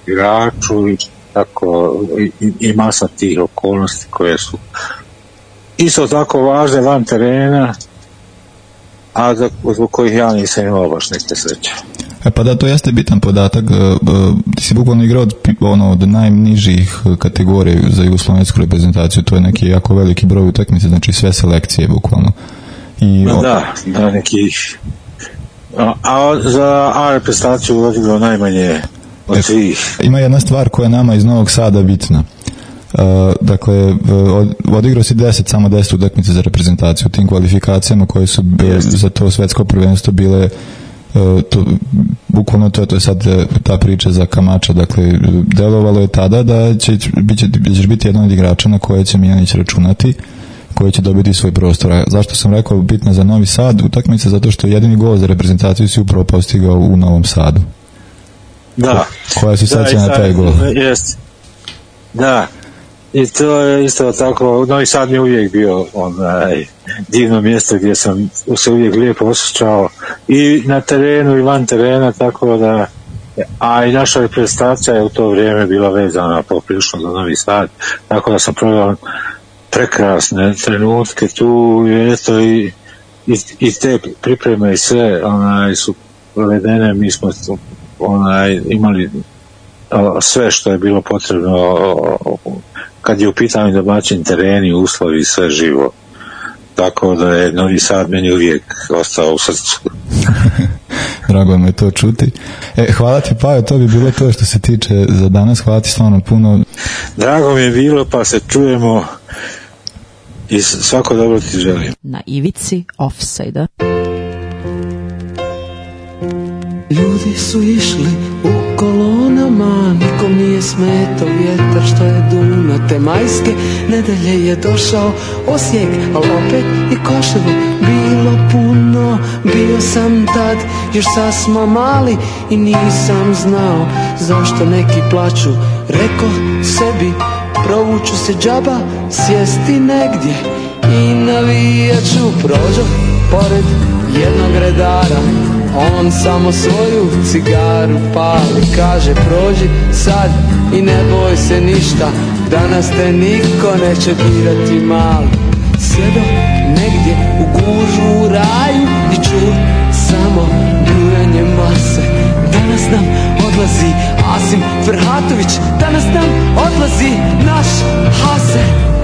igraču i tako i, i masa tih okolnosti koje su isto tako važne van terena a za, zbog kojih ja nisam imao baš neke sreće. E pa da, to jeste bitan podatak. Ti si bukvalno igrao od, ono, od najnižih kategorija za jugoslovensku reprezentaciju. To je neki jako veliki broj utakmice, znači sve selekcije bukvalno. I. Da, da, nekih A, za A reprezentaciju odigrao najmanje od svih. Ima jedna stvar koja je nama iz Novog Sada bitna. Uh, dakle, od, odigrao si 10, samo 10 utakmice za reprezentaciju u tim kvalifikacijama koje su bile, za to svetsko prvenstvo bile uh, to, bukvalno to je, to je sad ta priča za Kamača, dakle, delovalo je tada da će, biće, da ćeš biti jedan od igrača na koje će Mijanić računati koji će dobiti svoj prostor. A zašto sam rekao bitno za Novi Sad utakmica? Zato što jedini gol za reprezentaciju si upravo postigao u Novom Sadu. Da. Koja si da, seća na taj gol? Jest. Da. I to je isto tako, Novi Sad mi je uvijek bio onaj, divno mjesto gdje sam se uvijek lijepo osjećao i na terenu i van terena, tako da a i naša reprezentacija je u to vrijeme bila vezana poprilično za Novi Sad, tako da sam proveo prekrasne trenutke tu i eto i, i, i te pripreme i sve onaj su provedene mi smo onaj imali o, sve što je bilo potrebno o, o, kad je u pitanju domaćin tereni uslovi sve živo tako da je Novi Sad meni uvijek ostao u srcu [LAUGHS] Drago me to čuti. E, hvala ti Pajo, to bi bilo to što se tiče za danas. Hvala ti stvarno puno. Drago mi je bilo, pa se čujemo i svako dobro ti želim. Na ivici offside Ljudi su išli u kolonama, nikom nije smetao vjetar što je duno te majske nedelje je došao Osijek, ali opet i Koševo bilo puno. Bio sam tad još sasma mali i nisam znao zašto neki plaću. Reko sebi provuću se džaba, sjesti negdje i navijat ću. Prođo pored jednog redara on samo svoju cigaru pali. Kaže prođi sad i ne boj se ništa Danas te niko neće dirati mali. Sjedo negdje u gužu u raju I ču samo brujanje mase. Danas nam odlazi. Asim Ferhatović Danas nam odlazi. Naš Hasan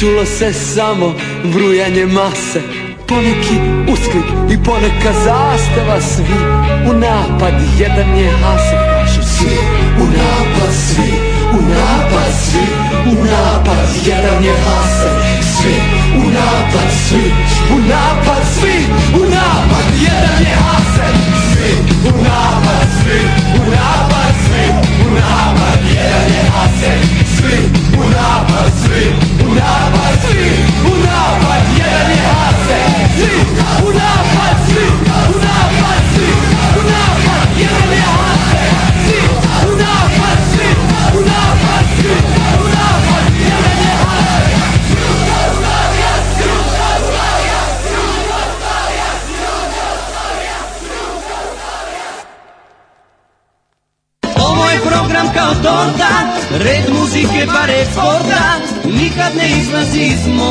Čulo se samo vrujanje mase Poneki usklik i poneka zastava Svi. U napad, jedan je Hasan Kažu svi. U napad, svi u napad, svi u napad Jedan je Hasan, svi. U napad, svi u napad, svi u napad Jedan je Hasan, svi. U napad,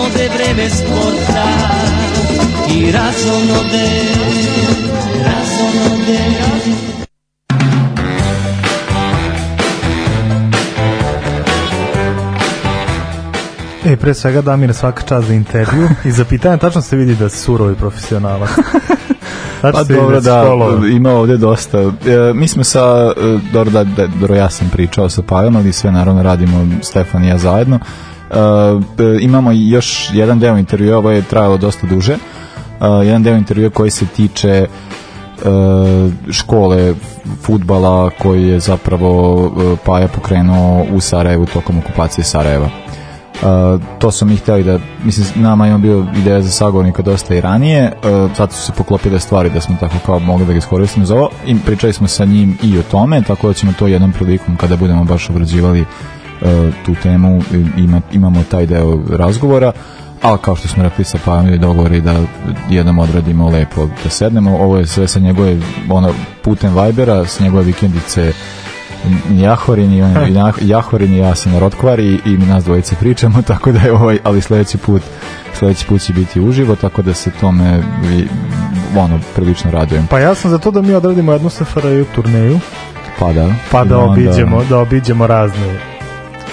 iz mode vreme sporta. I razonode, razonode. E, pre svega Damir svaka čast za intervju i za pitanje tačno se vidi da si surovi profesionalac. [LAUGHS] Pa vidi dobro, da, ima ovdje dosta. E, mi smo sa, e, dobro, da, da, dobro, ja sam pričao sa Pajom, ali sve naravno radimo Stefan i ja zajedno. E, e, imamo još jedan deo intervjua, ovo je trajalo dosta duže. E, jedan deo intervjua koji se tiče e, škole futbala koji je zapravo Paja pokrenuo u Sarajevu tokom okupacije Sarajeva. Uh, to su mi htjeli da, mislim, nama je bio ideja za sagovornika dosta i ranije, uh, sad su se poklopile stvari da smo tako kao mogli da ga iskoristimo za ovo i pričali smo sa njim i o tome, tako da ćemo to jednom prilikom kada budemo baš obrađivali uh, tu temu, ima, imamo taj deo razgovora, ali kao što smo rekli sa Pavom je dogovor i da jednom odradimo lepo da sednemo, ovo je sve sa njegove ono, putem Vibera, s njegove vikendice Jahvarin i on Jah- Jahvarin i ja sam na Rotkvari i, mi nas dvojice pričamo [LAUGHS] tako da je ovaj ali sljedeći put sljedeći put će biti uživo tako da se tome vi, ono prilično radujem. Pa ja sam za to da mi odradimo jednu SFRJ turneju, pa da. Pa da onda- obiđemo, da obiđemo razne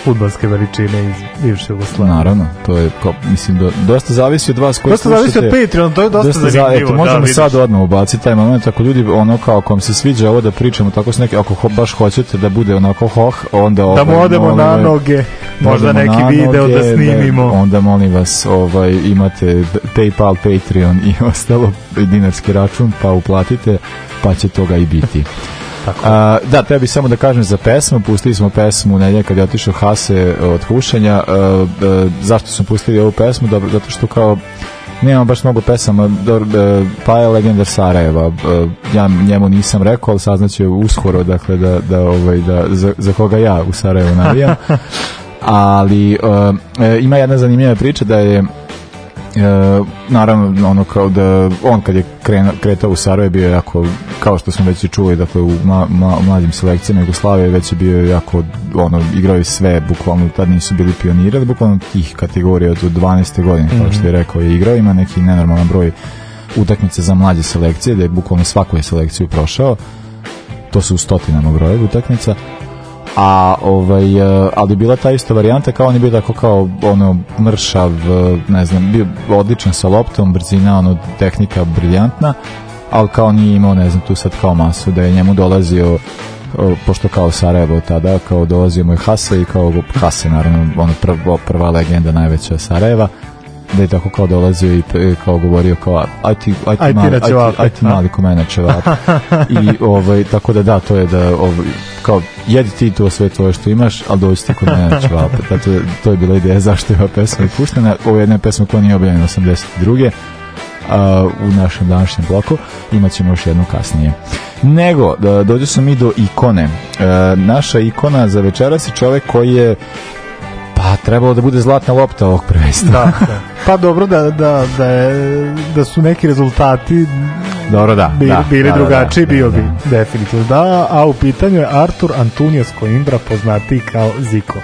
futbalske veličine iz bivše Jugoslavije. Naravno, to je, ko, mislim, do, dosta zavisi od vas koji Dosta zavisi od. Patreon, to je dosta, za- zanimljivo. eto, možemo da, sad odmah ubaciti taj moment, ako ljudi, ono kao, ako vam se sviđa ovo da pričamo, tako se neki, ako ho, baš hoćete da bude onako hoh, onda... Da mu ovaj, odemo molim na noge, možda odemo neki na video da noge, snimimo. onda molim vas, ovaj, imate Paypal, Patreon i ostalo [LAUGHS] dinarski račun, pa uplatite, pa će toga i biti. A, da, tebi samo da kažem za pesmu, pustili smo pesmu nedjelja kad je otišao Hase od Hušenja. A, a, zašto smo pustili ovu pesmu? Dobro, zato što kao nemamo baš mnogo pesama, dobro, pa je legendar Sarajeva. Ja njemu nisam rekao, ali saznaće uskoro, dakle, da, da, ovaj, da, za, za koga ja u Sarajevu navijam. [LAUGHS] ali e, ima jedna zanimljiva priča da je naravno ono kao da on kad je krenuo, kretao u Sarajevo je bio jako kao što smo već i čuli dakle u ma, ma, mladim selekcijama Jugoslavije već je bio jako ono igrao je sve bukvalno tad nisu bili pioniri ali bukvalno tih kategorija od 12. godine kao što je rekao je igrao ima neki nenormalan broj utakmice za mlađe selekcije da je bukvalno svaku je selekciju prošao to su u stotinama brojevi utakmica a ovaj e, ali bila ta ista varijanta kao on je bio tako kao ono mršav e, ne znam bio odličan sa loptom brzina ono tehnika briljantna ali kao nije imao ne znam tu sad kao masu da je njemu dolazio pošto kao Sarajevo tada kao dolazio mu je Hase i kao Hase naravno ono prva, prva legenda najveća Sarajeva da je tako kao dolazio i pe- kao govorio kao aj ti, aj ti, Aj mali, aj ti, aj ti mali ko mene ćevape i ovaj, tako da da to je da ovaj, kao jedi ti to sve tvoje što imaš ali dođi ti kod mene [LAUGHS] Tako da, to je bila ideja zašto je ova pesma i puštena. Ovo je jedna pesma koja nije objavljena 82 a, u našem današnjem bloku. Imat ćemo još jednu kasnije. Nego da dođe sam mi do ikone. E, naša ikona za večeras je čovek koji je trebalo da bude zlatna lopta ovog prvenstva Da, da. [LAUGHS] Pa dobro da, da, da, je, da su neki rezultati Dobro, da, bili, da, bili da, da, drugačiji, da, bio da. bi definitivno da, a u pitanju je Artur Antunio Coimbra, poznatiji kao Ziko.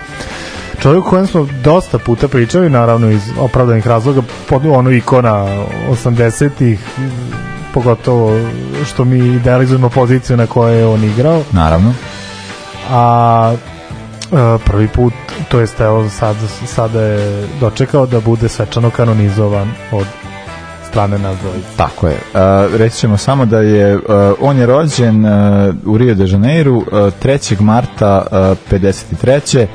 Čovjek kojem smo dosta puta pričali, naravno iz opravdanih razloga, pod ono ikona 80-ih, pogotovo što mi idealizujemo poziciju na kojoj je on igrao, naravno a prvi put, to jest evo sad, sada je dočekao da bude svečano kanonizovan od strane nas dvojice. Tako je. Uh, reći ćemo samo da je, uh, on je rođen uh, u Rio de Janeiro uh, 3. marta uh, 53.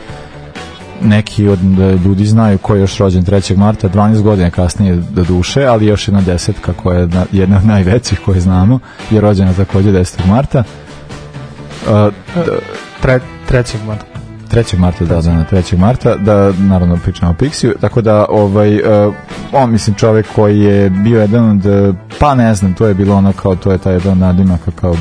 Neki od ljudi znaju ko je još rođen 3. marta, 12 godina kasnije do duše, ali još jedna desetka koja je na, jedna od najvećih koje znamo, je rođena takođe 10. marta. Tre, trećeg marta. 3. marta, da, da, na 3. marta, da, naravno pričamo o Pixiju, tako da, ovaj, uh, on, mislim, čovek koji je bio jedan od, uh, pa ne znam, to je bilo ono kao, to je taj jedan nadimaka kao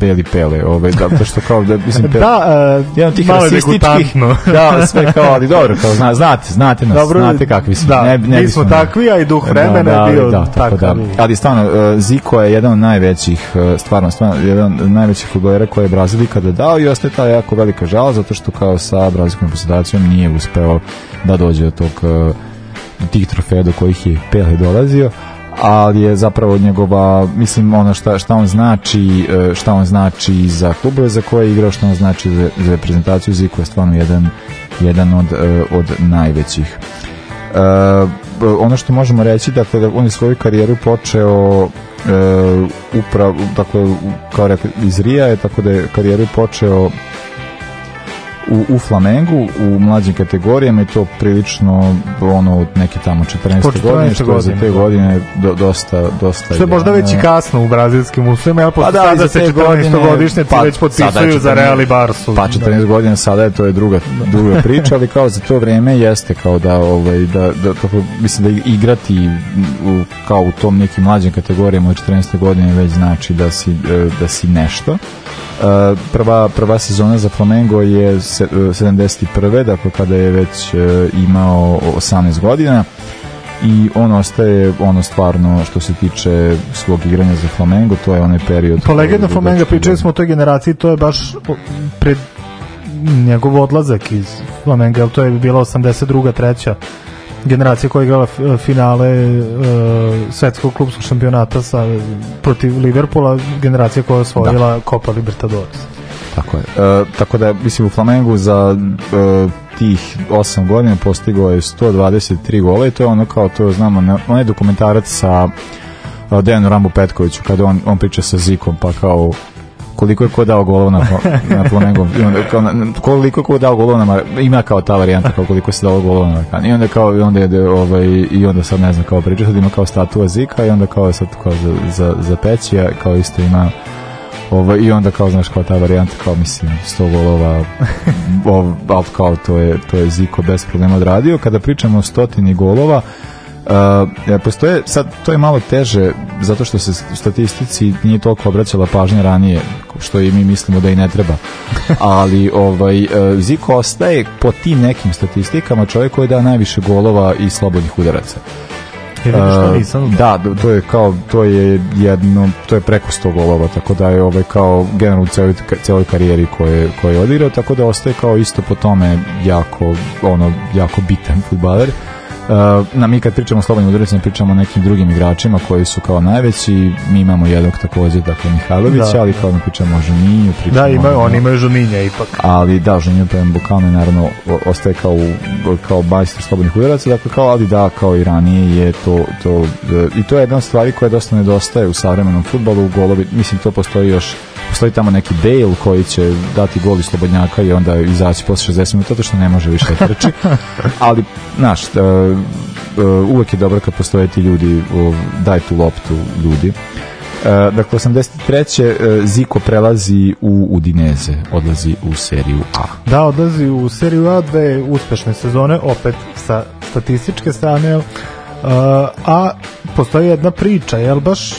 Beli Pele, ovaj, da, to što kao, da, mislim, [LAUGHS] Pele, Da, e, jedan tih rasističkih, [LAUGHS] da, sve kao, ali dobro, kao, zna, znate, znate nas, Dobro, znate kakvi smo, da, ne, ne mi smo takvi, a i duh vremena je bio da, tako da, ali stvarno, uh, Ziko je jedan od najvećih, uh, stvarno, stvarno, jedan od najvećih futbolera koje je Brazil ikada dao i ostaje ta jako velika žal, zato što kao sa brazilskom reprezentacijom nije uspeo da dođe do tog, do tih trofeja do kojih je Pele dolazio ali je zapravo njegova mislim ono šta, šta on znači uh, šta on znači za klubove za koje je igrao šta on znači za, za reprezentaciju Ziko je stvarno jedan, jedan od, uh, od najvećih. Uh, ono što možemo reći dakle da on je svoju karijeru počeo uh, upravo dakle kao rekao iz Rija je tako da je karijeru počeo u, u Flamengu u mlađim kategorijama i to prilično ono neke tamo 14. Po 14. godine što je za te godine, da. godine do, dosta dosta Što je možda već i kasno u brazilskim uslovima, ali Pa da, sada se te 14 godine, godišnjaci pa, već potpisuju za 14 Real i Barsu. Pa 14 godina sada je to je druga druga priča, ali kao za to vreme jeste kao da ovaj da da kako mislim da igrati u, kao u tom nekim mlađim kategorijama od 14. godine već znači da si e, da si nešto. Prva prva sezona za Flamengo je se, e, 71. dakle kada je već e, imao 18 godina i on ostaje ono stvarno što se tiče svog igranja za Flamengo, to je onaj period je Flamenga dugački pričali smo o toj generaciji, to je baš pred njegov odlazak iz Flamenga, jer to je bila 82. treća generacija koja je igrala f- finale e, svetskog klubskog šampionata sa, protiv Liverpoola, generacija koja je osvojila Copa Libertadores. Tako je. E, tako da, mislim, u Flamengu za e, tih 8 godina postigao je 123 gola i to je ono kao, to znamo, na- onaj dokumentarac sa e, Dejanom Rambo Petkoviću, kada on, on priča sa Zikom, pa kao koliko je ko dao golova na, na Flamengu I onda, kao, koliko je ko dao golova na ima kao ta varijanta kao koliko se dao golova na Markan i onda kao i onda je ovaj i onda sad ne znam kao priča sad ima kao statua Zika i onda kao sad kao za, za, za Pećija kao isto ima Ovo, I onda kao, znaš, kao ta varijanta, kao mislim, 100 golova, ov, kao to je, to je Ziko bez problema odradio. Kada pričamo o stotini golova, Uh, postoje, sad to je malo teže zato što se statistici nije toliko obraćala pažnja ranije što i mi mislimo da i ne treba ali [LAUGHS] ovaj, uh, Ziko ostaje po tim nekim statistikama čovjek koji da najviše golova i slobodnih udaraca Uh. Da, to je kao to je jedno to je preko 100 golova, tako da je ovaj kao generalno u celoj, celoj karijeri koje koje je odigrao, tako da ostaje kao isto po tome jako ono jako bitan fudbaler. Uh, na mi kad pričamo o slobodnim udaricama pričamo o nekim drugim igračima koji su kao najveći mi imamo jednog takođe dakle Mihajlovića Da. ali kao ne pričamo o Žuninju pričamo Da, imaju, oni imaju žuninja ipak. ali da, Ženju prema Bukanu je naravno ostaje kao, kao majstor slobodnih udaraca, dakle kao, ali da, kao i ranije je to, to e, i to je jedna stvari koja dosta nedostaje u savremenom futbalu, golovi, mislim to postoji još postoji tamo neki Bale koji će dati gol iz slobodnjaka i onda izaći posle 60 minuta, zato što ne može više da trči, [LAUGHS] ali, znaš, e, e, uvek je dobro kad postoje ti ljudi, daj tu loptu ljudi. E, dakle, 83. e, Ziko prelazi u Udineze, odlazi u seriju A. Da, odlazi u seriju A dve uspešne sezone, opet sa statističke strane, uh, a postoji jedna priča, jel baš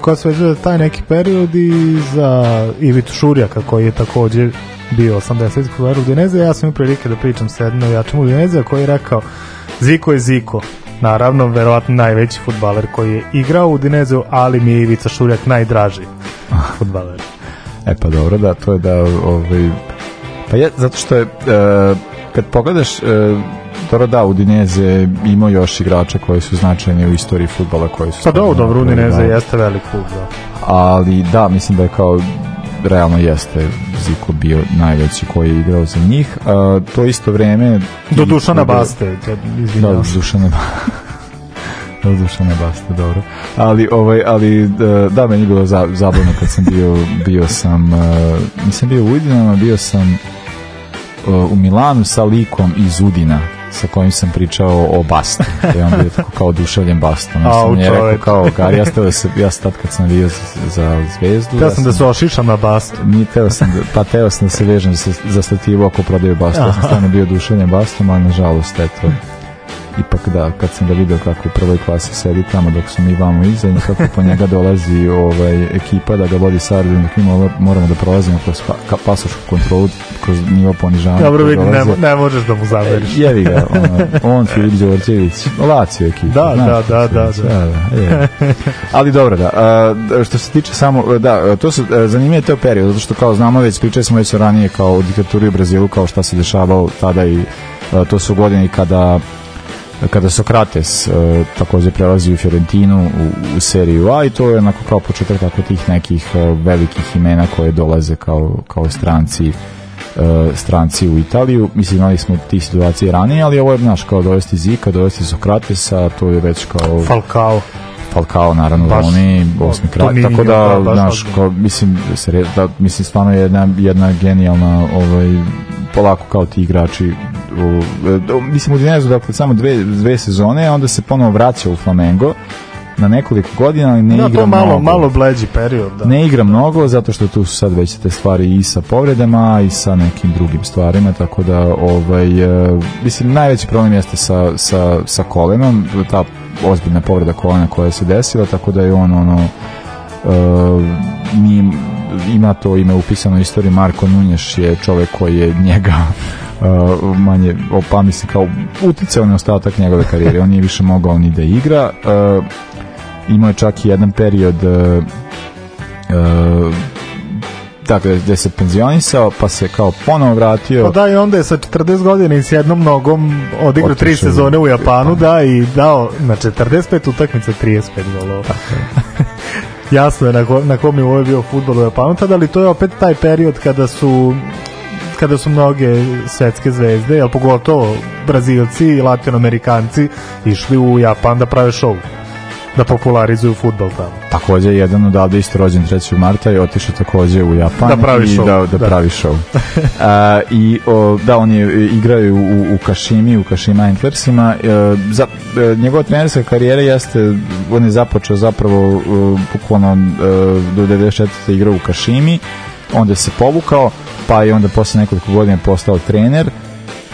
koja se vezuje za taj neki period i za Ivitu Šurjaka koji je takođe bio 80 futbaler Udineze, ja sam imao prilike da pričam sa jednom jačom Udineze koji je rekao Ziko je Ziko, naravno verovatno najveći futbaler koji je igrao u Udinezeu, ali mi je Ivica Šurjak najdraži futbaler. E pa dobro, da, to je da, ovaj, pa je, zato što je, e, kad pogledaš, e, dobro da, Udineze ima još igrača koji su značajni u istoriji futbala koji su... Pa dobro, dobro, Udineze da. jeste velik klub, da. ali da, mislim da je kao realno jeste Ziko bio najveći koji je igrao za njih. A, to isto vreme... Do Dušana da- Baste, te- Da. Dušana [LAUGHS] do Dušana Baste, dobro. Ali, ovaj, ali da, da, meni je bilo za, zabavno kad sam bio, bio sam, uh, nisam bio u Udinama, bio sam uh, u Milanu sa likom iz Udina sa kojim sam pričao o Bastu. I on bio tako kao oduševljen Bastom. Ja [LAUGHS] sam je rekao kao, Gari, ja, sam, da se, ja sam tad kad sam bio za, za zvezdu. Teo sam da se ošišam na Bastu. Nije teo sam, da, pa teo sam da se vežem za, za stativu ako prodaju Bastu. Ja sam stvarno bio oduševljen Bastom, ali nažalost, eto, ipak da, kad sam ga video kako u prvoj klasi sedi tamo dok su mi vamo iza i kako po njega dolazi [LAUGHS] ovaj, ekipa da ga vodi sa aerodrom, dok mi mora- moramo da prolazimo kroz pa, pasošku kontrolu, kroz nivo ponižavanja. Dobro, vidim, ne, ne možeš da mu zameriš. E, Jevi ga, ono, on, Filip Đorđević, Lazio ekipa. Da, znaš da, da, se da, zove, da. je. Ali dobro, da. A, što se tiče samo, da, to su e, zanimljiv je to period, zato što kao znamo već, pričali smo već ranije kao o diktaturi u Brazilu, kao šta se dešavalo tada i e, to su godine kada kada Sokrates e, takođe prelazi u Fiorentinu u, u seriju A i to je onako kao početak tako tih nekih e, velikih imena koje dolaze kao, kao stranci e, stranci u Italiju. Mislim, imali smo ti situacije ranije, ali ovo je, znaš, kao dovesti Zika, dovesti Sokratesa, to je već kao... Falcao. Falcao, naravno, Baš, Roni, osmi kraj, tako da, ozbiljno. kao, mislim, se da, mislim, stvarno je jedna, jedna genijalna, ovaj, polako kao ti igrači, u, e, mislim, u Dinezu, dakle, samo dve, dve sezone, a onda se ponovo vraća u Flamengo, na nekoliko godina, ali ne Da, igra to malo, mnogo. malo bleđi period, da. Ne igra mnogo zato što tu su sad već te stvari i sa povredama i sa nekim drugim stvarima, tako da ovaj, e, mislim najveći problem jeste sa, sa, sa kolenom, ta ozbiljna povreda kolena koja se desila, tako da je on ono e, mi, ima to ime upisano u istoriji Marko Nunješ je čovek koji je njega [LAUGHS] uh, manje, o, pa mislim kao uticao na ostatak njegove karijere. On nije više mogao ni da igra uh, imao je čak i jedan period uh, dakle, gde se penzionisao pa se kao ponovo vratio. Pa da, i onda je sa 40 godina i s jednom nogom odigrao tri sezone u Japanu, da, i dao na 45 utakmica 35 golova. [LAUGHS] Jasno je na, ko, na kom nivou je bio futbol u Japanu. Tada, ali to je opet taj period kada su kada su mnoge svetske zvezde, jel pogotovo Brazilci i Latinoamerikanci išli u Japan da prave show da popularizuju futbol tamo. takođe jedan odavde isto rođen 3. marta i otišao takođe u Japan Da pravi i show, da, da, da. pravi show. [LAUGHS] A, I o, da, on je igrao je u, u Kašimi, u Kašima Antlersima. E, za, e, njegova trenerska karijera jeste, on je započeo zapravo e, bukvalno e, do 94. igrao u Kašimi, onda se povukao, pa je onda posle nekoliko godina postao trener.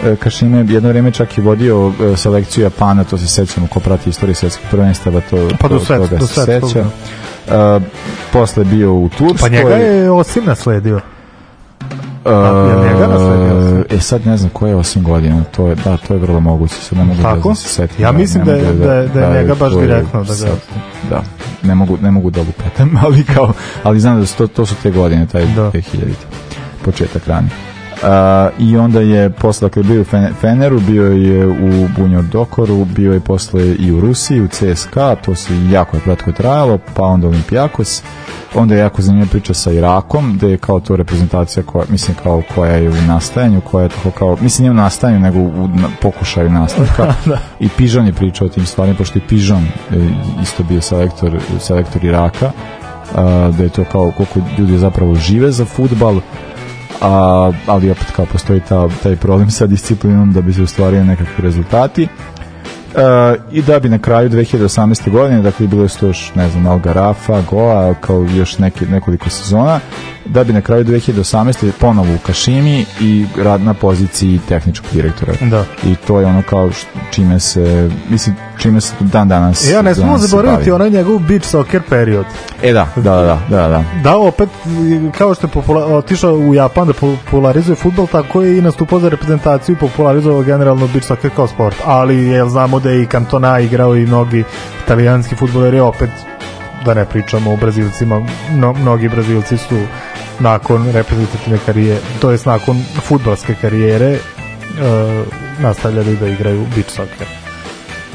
E, Kašime je jedno vreme čak i vodio e, selekciju Japana, to se sećamo ko prati istoriju svetskih prvenstava, to, Pa do to, svet- toga do se svetskog, seća. Uh, posle je bio u Turskoj. Pa njega je Osim nasledio. Uh, jel njega nasledio? E sad ne znam koje je 8 godina, to je, da, to je vrlo moguće, sad ne mogu Tako? da se setim. Ja mislim da je- mogu da je- da je njega baš je direktno da ga- sad, da, ne mogu, ne mogu da lupetam, [LAUGHS] ali kao, ali znam da su to, to su te godine, taj, Da. te hiljadite, početak rani. I onda je posle, dakle, bio u Fen- Feneru, bio je u Bunjo Dokoru, bio je posle i u Rusiji, u CSKA, to se jako je kratko trajalo, pa onda Olimpijakos, onda je jako zanimljiva priča sa Irakom, gde je kao to reprezentacija koja, mislim, kao koja je u nastajanju, koja je tako kao, mislim, nije u nastajanju, nego u na, pokušaju nastavka. [LAUGHS] I Pižon je pričao o tim stvarima, pošto je Pižon e, isto bio selektor, selektor Iraka, a, da je to kao koliko ljudi zapravo žive za futbal, a, ali opet kao postoji ta, taj problem sa disciplinom da bi se ostvario nekakvi rezultati. E, I da bi na kraju 2018. godine, dakle bilo je to još, ne znam, Algarafa, Goa, kao još neki, nekoliko sezona, da bi na kraju 2018. ponovo u Kašimi i rad na poziciji tehničkog direktora. Da. I to je ono kao čime se, mislim, čime se dan danas... Ja ne smemo zaboraviti onaj njegov beach soccer period. E da, da, da, da, da. Da, opet, kao što je otišao u Japan da popularizuje futbol, tako je i nastupao za reprezentaciju i popularizovao generalno beach soccer kao sport. Ali, jel znamo da je i Cantona igrao i mnogi italijanski futboleri, opet, da ne pričamo o Brazilcima, no, mnogi Brazilci su nakon reprezentativne karijere, to jest nakon futbalske karijere, e, nastavljali da igraju beach soccer.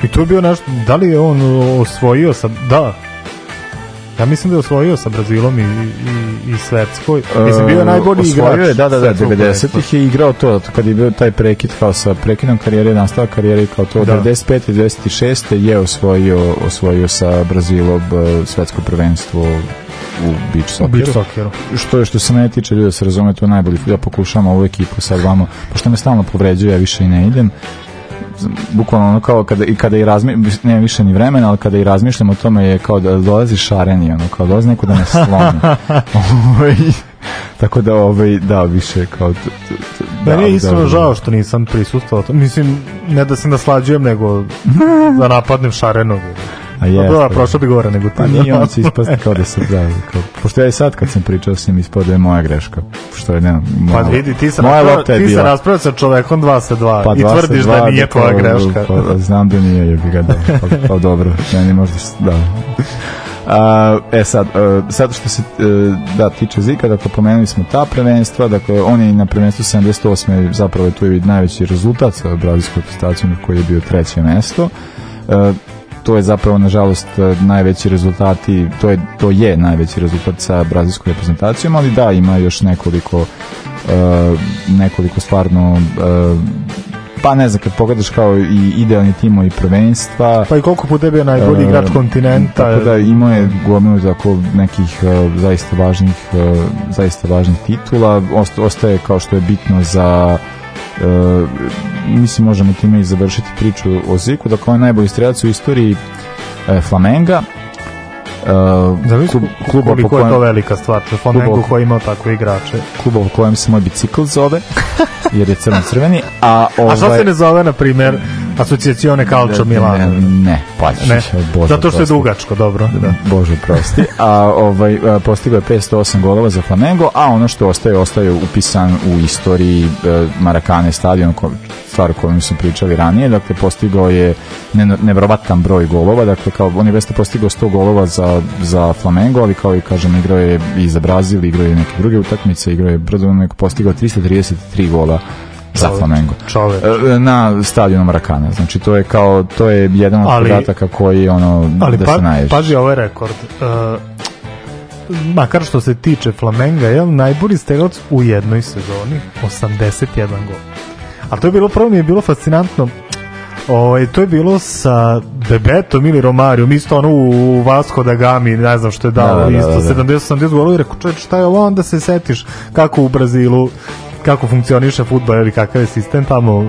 I to je bio naš, da li je on osvojio sa, da, ja mislim da je osvojio sa Brazilom i, i, i Svetskoj. Mislim, bio je najbolji E, Osvojio igrač. je, da, da, da, svetskog 90-ih je igrao to, kad je bio taj prekid kao sa prekidom karijere, nastavak karijere kao to, Da. 95. i 96. je osvojio, osvojio sa Brazilom eh, svetsko prvenstvo u beach socceru. beach socceru. Što je što se mene tiče, ljudi da se razume, to je najbolji Ja pokušavam ovu ekipu sad vamo, pošto me stalno povređuje, ja više i ne idem bukvalno ono kao kada i kada i razmi ne više ni vremena, ali kada i razmišljam o tome je kao da dolazi šareni, ono kao dolazi neko da me slomi. [LAUGHS] Ovaj, tako da ovaj da više kao t- t- t- da, Meni je da, iskreno da. žao što nisam prisustvovao. Mislim, ne da se naslađujem, nego da napadnem šarenog. A jeste, da, da. prošlo bi gore nego ti. Pa nije on će ispasti kao da se da, kao, pošto ja i sad kad sam pričao s njim ispao da je moja greška, što je ne, Pa moja, vidi, ti se moja lopta je ti se bila. raspravlja sa čovekom 2 sa 2 Pa i tvrdiš dva, da nije kao, tvoja greška. Pa, znam da nije, jebi ga, da. Pa, pa dobro, meni možda, da. A, e sad, e, sad što se e, da tiče Zika, dakle pomenuli smo ta prvenstva, dakle on je na prvenstvu 78. zapravo je tu i najveći rezultat sa brazilskom reprezentacijom koji je bio treće mesto. To je zapravo nažalost e, najveći rezultati, to je to je najveći rezultat sa brazilskom reprezentacijom, ali da ima još nekoliko e, nekoliko stvarno e, pa ne znam, kad pogledaš kao i idealni timovi prvenstva Pa i koliko puta je bio najbolji e, igrač kontinenta. tako da imao je gomilu tako nekih e, zaista važnih e, zaista važnih titula Osta- ostaje kao što je bitno za e, mislim možemo time i završiti priču o Ziku dakle on je najbolji strelac u istoriji e, Flamenga e, Zamisli klub, kluba po koliko je to kojem, velika stvar. Flamengo koji je imao takve igrače. kluba po kojem se moj bicikl zove jer je crno-crveni a, A što ovaj- se ne zove, na primjer, Asocijacione Calcio Milano? Ne, ne Ne, Bože, zato što je dugačko, dobro. Da. Bože prosti. A ovaj postigao je 508 golova za Flamengo, a ono što ostaje ostaje upisan u istoriji e, Marakane stadion stvar o kojoj smo pričali ranije, dakle postigao je ne, nevrovatan broj golova, dakle kao on je već postigao 100 golova za, za Flamengo, ali kao i kažem igrao je i za Brazil, igrao je neke druge utakmice, igrao je brzo postigao 333 gola za Flamengo. čoveč. E, na stadionu Marakana. Znači to je kao to je jedan od Ali- podataka koji ono Ali da pa, se naježi. pazi ovaj rekord. Uh, makar što se tiče Flamenga, je najbolji strelac u jednoj sezoni, 81 gol. A to je bilo, prvo mi je bilo fascinantno, Ovaj, to je bilo sa Bebetom ili Romarijom, isto ono u Vasco da Gami, ne znam što je dao, Da, da, da, isto da. 70-80 golova i rekao, čovječ, šta je ovo, onda se setiš kako u Brazilu, kako funkcioniše futbol ili kakav je sistem tamo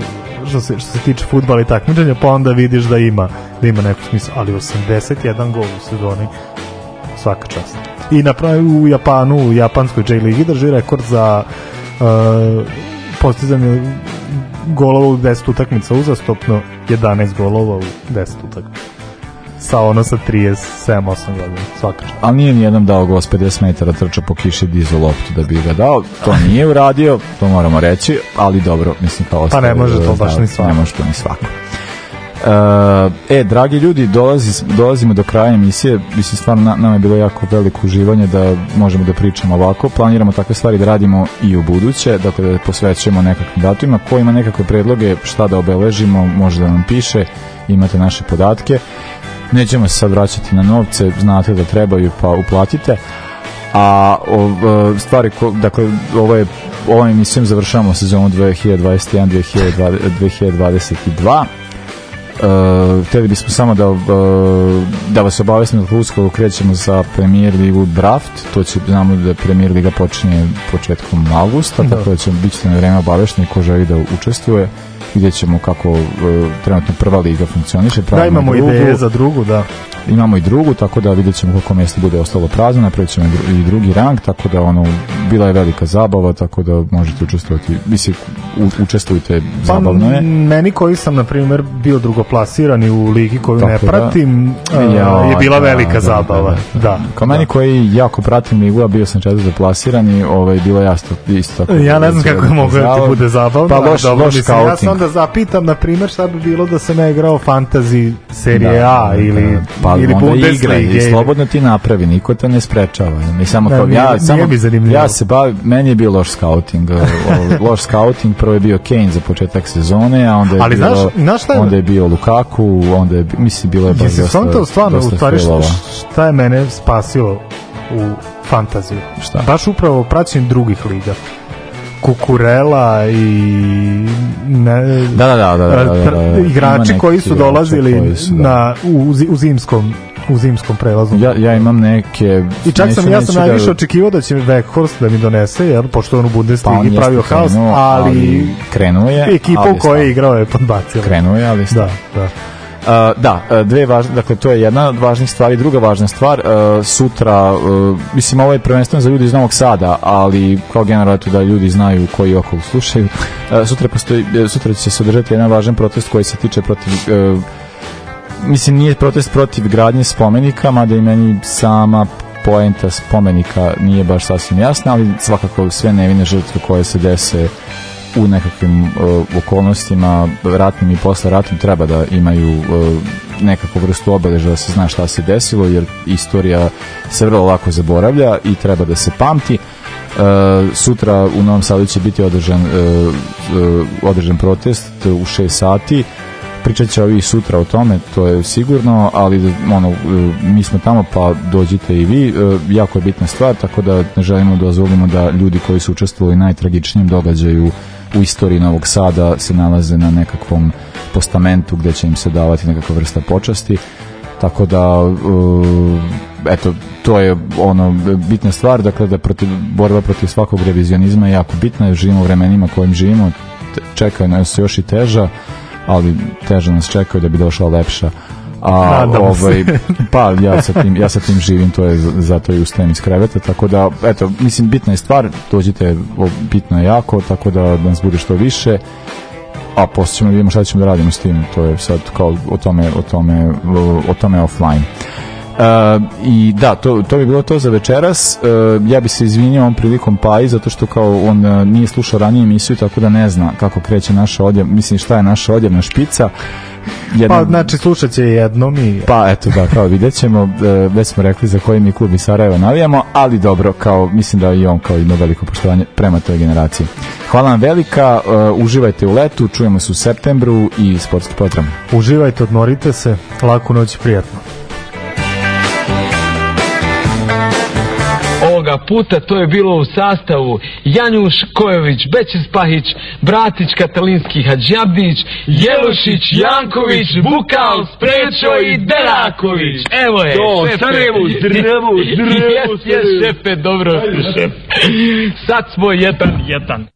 što se, što se tiče futbala i takmičenja, pa onda vidiš da ima, da ima neku smisla, ali 81 gol u sezoni, svaka čast. I na u Japanu, u japanskoj J ligi drži rekord za uh, postizanje golova u 10 utakmica uzastopno, 11 golova u 10 utakmica. Sa ono sa 37-8 godina, svaka čast. ali nije nijednom dao gost 50 metara trča po kiši dizu loptu da bi ga dao, to nije uradio, to moramo reći, ali dobro, mislim kao Pa ne može to baš ni svako. Ne može to ni svako. E, e, dragi ljudi, dolazi, dolazimo do kraja emisije, mislim stvarno na, nama je bilo jako veliko uživanje da možemo da pričamo ovako, planiramo takve stvari da radimo i u buduće, dakle da posvećujemo nekakvim datumima, ko ima nekakve predloge šta da obeležimo, može da nam piše, imate naše podatke, nećemo se sad vraćati na novce, znate da trebaju pa uplatite, a o, e, stvari ko, dakle ovo je ovom emisijom završavamo sezonu 2021 2022 Uh, hteli bismo samo da uh, da vas obavestimo da uskoro krećemo sa Premier Ligu Draft. To će znamo da Premier Liga počinje početkom avgusta Da. tako da ćemo biti na vreme obavešteni ko želi da učestvuje vidjet ćemo kako uh, trenutno prva liga funkcioniše Da, imamo drugu. ideje za drugu, da. imamo i drugu, tako da vidjet ćemo koliko mjesta bude ostalo prazno, napravit ćemo i dru- i drugi rang, tako da ono, bila je velika zabava, tako da možete učestvovati, mislim, u, učestvujte, zabavno je. Pa, meni koji sam, na primjer, bio drugoplasirani u ligi koju ne Tako da. pratim, a, Ja, je bila da, velika da, zabava. da, Da. Kao meni koji jako pratim ligu, a bio sam četvrto plasiran i ovaj, bilo jasno isto tako. Ja ne znam kako je moglo da ti bude zabavno. Pa loš, loš mislim, Ja se onda zapitam, na primjer, šta bi bilo da sam ja igrao fantasy serije Da, A ili, pa ili onda igra Bundesliga. i slobodno ti napravi, niko te ne sprečava. Mi samo Da, kao, nije- ja, samo, ja se bavim, meni je bio loš scouting. loš scouting, prvo je bio Kane za početak sezone, a onda je Ali bio, znaš- znaš je- onda je bio Lukaku, onda je, mislim, bilo je baš dosta, stvarno, stvarno, u stvari, šta, šta je mene spasilo u fantaziju? Šta? Baš upravo praćenjem drugih liga. Kukurela i ne, Da, da, da, da, da, da, da, da. Ima igrači koji su dolazili koji su, da. na, u, u zimskom u zimskom prelazu. Ja, ja imam neke... I čak sam, ja sam neću najviše da, očekivao da će Weghorst da mi donese, jer, pošto on u pa Bundesligi on pravio haos, ali, krenuo je, ekipa u kojoj je igrao je podbacila. Krenuo je, ali Da, da. Uh, da, uh, dve važne, dakle to je jedna od važnih stvari, druga važna stvar, uh, sutra, uh, mislim ovo je prvenstveno za ljudi iz Novog Sada, ali kao generalno da ljudi znaju koji okolo slušaju, sutra, postoji, sutra će se održati jedan važan protest koji se tiče protiv mislim nije protest protiv gradnje spomenika, mada i meni sama poenta spomenika nije baš sasvim jasna, ali svakako sve nevine žrtve koje se dese u nekakvim uh, okolnostima ratnim i posle ratnim treba da imaju uh, nekakvu vrstu obeleža da se zna šta se desilo jer istorija se vrlo lako zaboravlja i treba da se pamti. Uh, sutra u Novom Sadu će biti održan, uh, uh, održan protest u 6 sati. Pričat će ovi sutra o tome, to je sigurno, ali ono, mi smo tamo pa dođite i vi, jako je bitna stvar, tako da ne želimo da dozvolimo da ljudi koji su učestvovali u najtragičnijem događaju u istoriji Novog Sada se nalaze na nekakvom postamentu gde će im se davati nekakva vrsta počasti. Tako da uh, eto to je ono bitna stvar dakle da protiv, borba protiv svakog revizionizma je jako bitna živimo u vremenima kojim živimo čekaju nas još i teža ali teža nas čekaju da bi došla lepša a Nadamo se. ovaj [LAUGHS] pa ja sa tim ja sa tim živim to je zato i ustajem iz kreveta tako da eto mislim bitna je stvar dođite bitno je jako tako da nas bude što više a posle ćemo da vidimo šta ćemo da radimo s tim to je sad kao o tome o tome o tome offline i da, to, to bi bilo to za večeras uh, ja bi se izvinio ovom prilikom Paji zato što kao on uh, nije slušao ranije emisiju tako da ne zna kako kreće naša odjev mislim šta je naša odjevna špica Jedna- Pa, znači, slušat će jednom i... pa eto da, kao vidjet ćemo, e, već smo rekli za koji mi klub iz Sarajeva navijamo, ali dobro, kao mislim da i on kao ima veliko poštovanje prema toj generaciji. Hvala vam velika, e, uživajte u letu, čujemo se u septembru i sportski program. Uživajte, odmorite se, laku noć i prijatno. Ovoga puta to je bilo u sastavu Janjuš Kojović, Bećis Pahić, Bratić Katalinski Hadžabdić, Jelušić, Janković, Bukal, Sprečo i Deraković. Evo je, To, šefe. Sarajevo, zdravo, zdravo, Jes, [LAUGHS] jes, Sarajevo. šefe, dobro. Sad smo jedan, jedan.